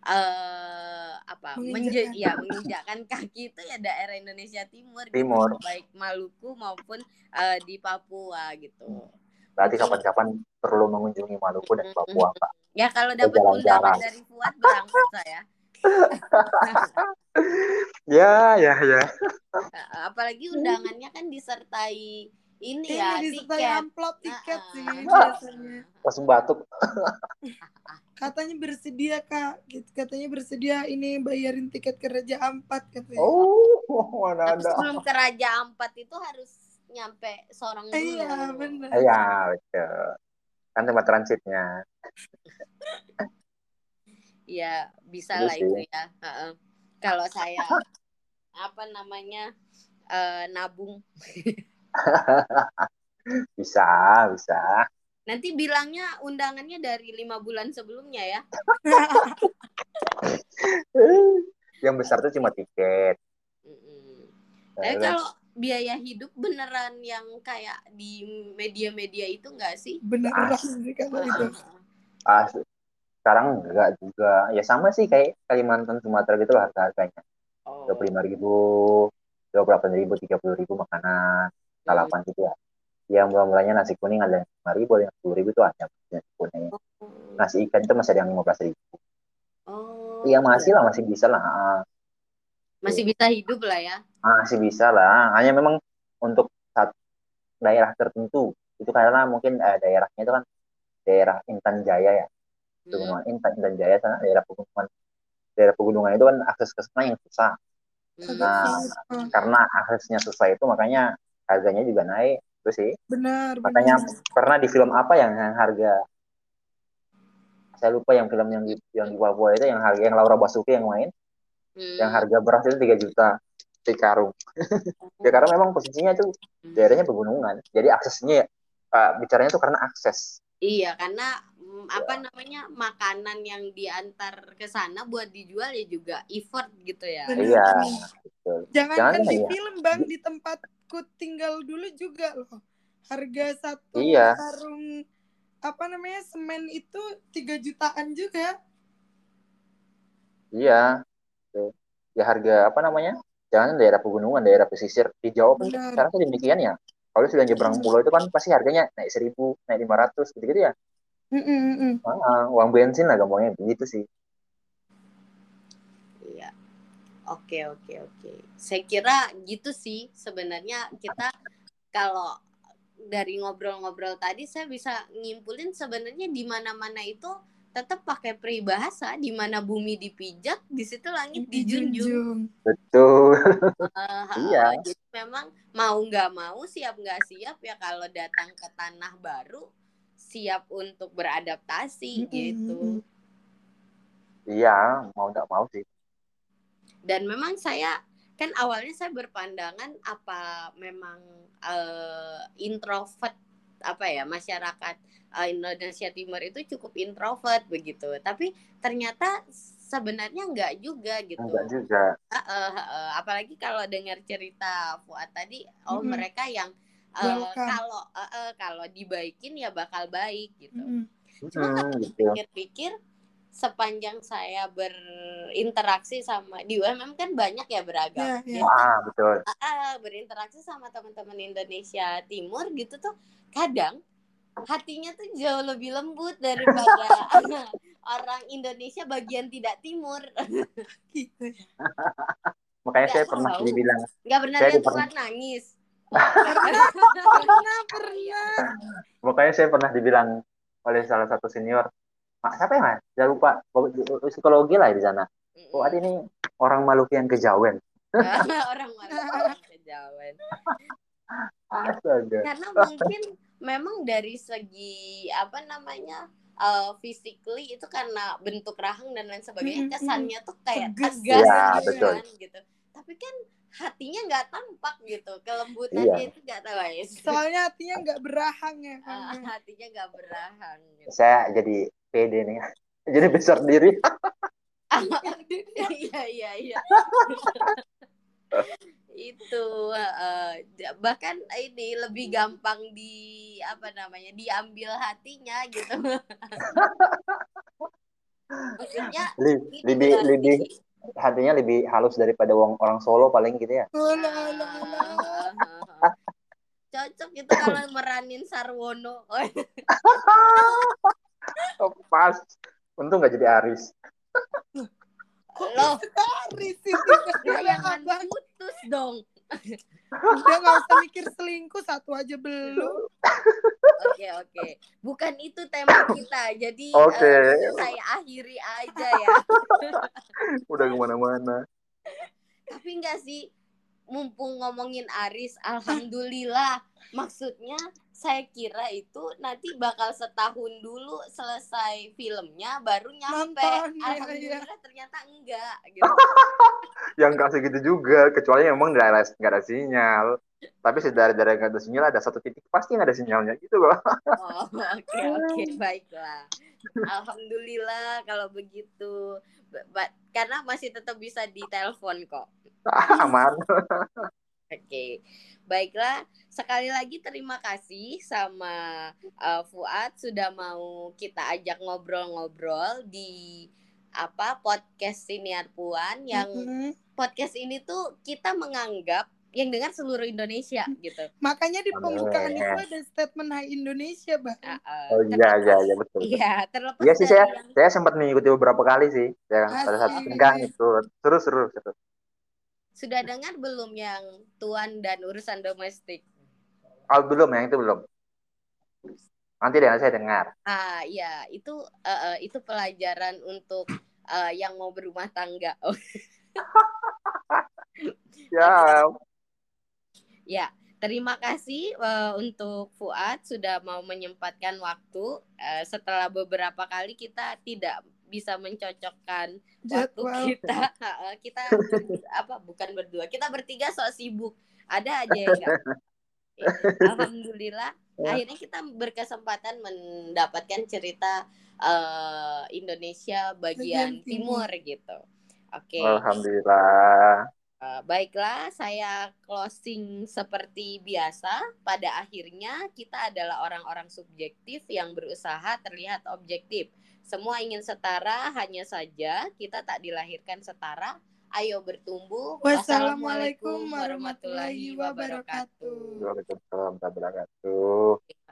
eh apa menje ya menginjakkan kaki itu ya daerah Indonesia Timur, Timur. gitu, baik Maluku maupun eh, di Papua gitu. berarti kapan-kapan perlu mengunjungi Maluku dan Papua Pak Ya kalau dapat undangan dari Fuad berangkat saya. ya ya ya Apalagi undangannya kan disertai ini Ini ya disertai tiket. amplop tiket Ah, sih biasanya. langsung batuk Katanya bersedia kak, Gitu, katanya bersedia ini bayarin tiket ke Raja Ampat katanya. oh mana Tapi ada sebelum ke Raja Ampat itu harus nyampe Sorong dulu. Iya benar. Iya, betul. Kan tempat transitnya. Iya, bisa Iya lah itu ya. Kalau saya apa namanya eh, nabung, Bisa, bisa. nanti bilangnya undangannya dari lima bulan sebelumnya ya. Yang besar tuh cuma tiket. Nah, Eh kalau biaya hidup beneran yang kayak di media-media itu enggak sih? Beneran Ah. sih kalau itu. Ah, sekarang enggak juga. Ya sama sih kayak Kalimantan, Sumatera gitu lah harga-harganya. Oh. Dua puluh lima ribu, dua puluh delapan ribu, tiga puluh ribu makanan, sarapan gitu ya. Yang mulai-mulainya nasi kuning ada yang lima ribu, ada yang sepuluh ribu itu ada nasi kuning. Nasi ikan itu masih ada yang lima belas ribu. Oh. Iya masih lah, masih bisa lah. Ah, Masih bisa hidup lah ya. masih bisa lah. Hanya memang untuk satu daerah tertentu itu karena mungkin eh, daerahnya itu kan daerah Intan Jaya ya, Hmm. pegunungan Intan, Intan Jaya sana daerah pegunungan daerah pegunungan itu kan akses ke sana yang susah. Hmm. Nah, Ah, karena aksesnya susah itu makanya harganya juga naik itu sih. benar, Makanya benar. pernah di film apa yang, yang harga saya lupa yang film yang di, yang di Papua itu yang harga yang Laura Basuki yang main Hmm. yang harga beras itu 3 juta di karung. ya karena memang posisinya itu Hmm. daerahnya pegunungan. Jadi aksesnya uh, bicaranya itu karena akses. Iya, karena mm, apa namanya makanan yang diantar ke sana buat dijual ya juga effort gitu ya. Benar, Iya. betul. Jangan, Jangan kan di ya. film bang di tempatku tinggal dulu juga loh. Harga satu Iya. karung apa namanya semen itu tiga jutaan juga. Iya. Tuh. Ya harga apa namanya? Jangan daerah pegunungan, daerah pesisir di Jawa pun sekarang tuh demikian ya. Kalau sudah nyebrang pulau itu kan pasti harganya naik seribu, naik lima ratus gitu-gitu ya. Mm-mm, mm-mm. Ah, uang bensin lah gampangnya begitu sih. Iya. Oke, oke, oke. Saya kira gitu sih sebenarnya kita kalau dari ngobrol-ngobrol tadi saya bisa nyimpulin sebenarnya di mana-mana itu tetap pakai peribahasa di mana bumi dipijak di situ langit dijunjung. Betul. Eh, Iya. Jadi memang mau nggak mau siap nggak siap ya kalau datang ke tanah baru siap untuk beradaptasi Mm-mm, gitu. mm-mm. Iya, mau nggak mau sih. dan memang saya kan awalnya saya berpandangan apa memang eh, introvert apa ya masyarakat eh, Indonesia Timur itu cukup introvert begitu tapi ternyata sebenarnya enggak juga gitu Enggak juga. Eh, eh, eh, apalagi kalau dengar cerita Fuad tadi oh Mm-mm. mereka yang eh, Welcome. kalau eh, kalau dibaikin ya bakal baik gitu Mm-mm. Cuma Hmm, kalau gitu. Sepanjang saya berinteraksi sama di UMM kan banyak ya beragam. Ya, Jadi, ya. Ah, betul. ah, berinteraksi sama teman-teman Indonesia Timur gitu tuh kadang hatinya tuh jauh lebih lembut daripada orang Indonesia bagian tidak timur. Gitu. Makanya saya pernah tahu. dibilang, Nggak pernah Saya lihat pernah- nangis. Pernah, pernah. makanya saya pernah dibilang oleh salah satu senior, Mak, siapa ya, Mas? Saya lupa. Psikologi lah di sana. Oh, ada ini orang Maluku yang kejawen. orang mana kejauhan. Astaga. karena mungkin memang dari segi apa namanya uh, physically itu karena bentuk rahang dan lain sebagainya kesannya tuh kayak Tegas. Iya, gitu betul. tapi kan hatinya nggak tampak gitu kelembutannya Iya. itu nggak tahu ya Soalnya hatinya nggak berahang ya. Uh, ya. hatinya nggak berahang gitu. Saya jadi pede nih. Jadi besar diri. iya iya iya itu uh, bahkan ini lebih gampang di apa namanya diambil hatinya gitu maksudnya lebih lebih hatinya lebih halus daripada orang, orang Solo paling gitu ya. Cocok itu kalau meranin Sarwono Oh, pas. Untung nggak jadi Aris. loh Aris itu jangan putus dong Udah nggak usah mikir selingkuh satu aja belum. oke oke bukan itu tema kita jadi Oke. eh, saya akhiri aja ya Udah ke mana-mana. tapi enggak sih mumpung ngomongin Aris alhamdulillah maksudnya saya kira itu nanti bakal setahun dulu selesai filmnya baru nyampe Nonton, iya, alhamdulillah ternyata enggak gitu Yang nggak segitu juga. Kecuali memang nggak ada, nggak ada sinyal. Tapi sedara-dara nggak ada sinyal, ada satu titik pasti nggak ada sinyalnya gitu loh. oh oke oke baiklah alhamdulillah kalau begitu Ba- ba- karena masih tetap bisa ditelepon kok Aman. Oke, baiklah. Sekali lagi terima kasih sama uh, Fuad sudah mau kita ajak ngobrol-ngobrol di apa podcast Siniar Puan yang Mm-mm. podcast ini tuh kita menganggap yang dengar seluruh Indonesia gitu. Makanya di pembukaan Amin. itu ada statement Hai Indonesia, Bang. Uh, uh, Oh iya, iya, iya betul. Iya, terlepas Iya sih saya yang saya sempat mengikuti beberapa kali sih. Ya, pada saat Asik. senggang itu seru seru seru. sudah dengar belum yang tuan dan urusan domestik? Oh belum yang itu belum. Nanti deh saya dengar. Ah, iya, itu uh, uh, itu pelajaran untuk uh, yang mau berumah tangga. Oh, Ya, Ya, terima kasih eh, untuk Fuad sudah mau menyempatkan waktu. Eh, setelah beberapa kali kita tidak bisa mencocokkan waktu Jadwal. kita. Eh, kita apa bukan berdua, kita bertiga sok sibuk. Ada aja yang. Ya, Alhamdulillah, akhirnya kita berkesempatan mendapatkan cerita eh, Indonesia bagian timur. timur gitu. Oke. alhamdulillah. Uh, baiklah, saya closing seperti biasa. Pada akhirnya, kita adalah orang-orang subjektif yang berusaha terlihat objektif. Semua ingin setara, hanya saja kita tak dilahirkan setara. Ayo bertumbuh. Wassalamualaikum warahmatullahi wabarakatuh. Waalaikumsalam warahmatullahi wabarakatuh.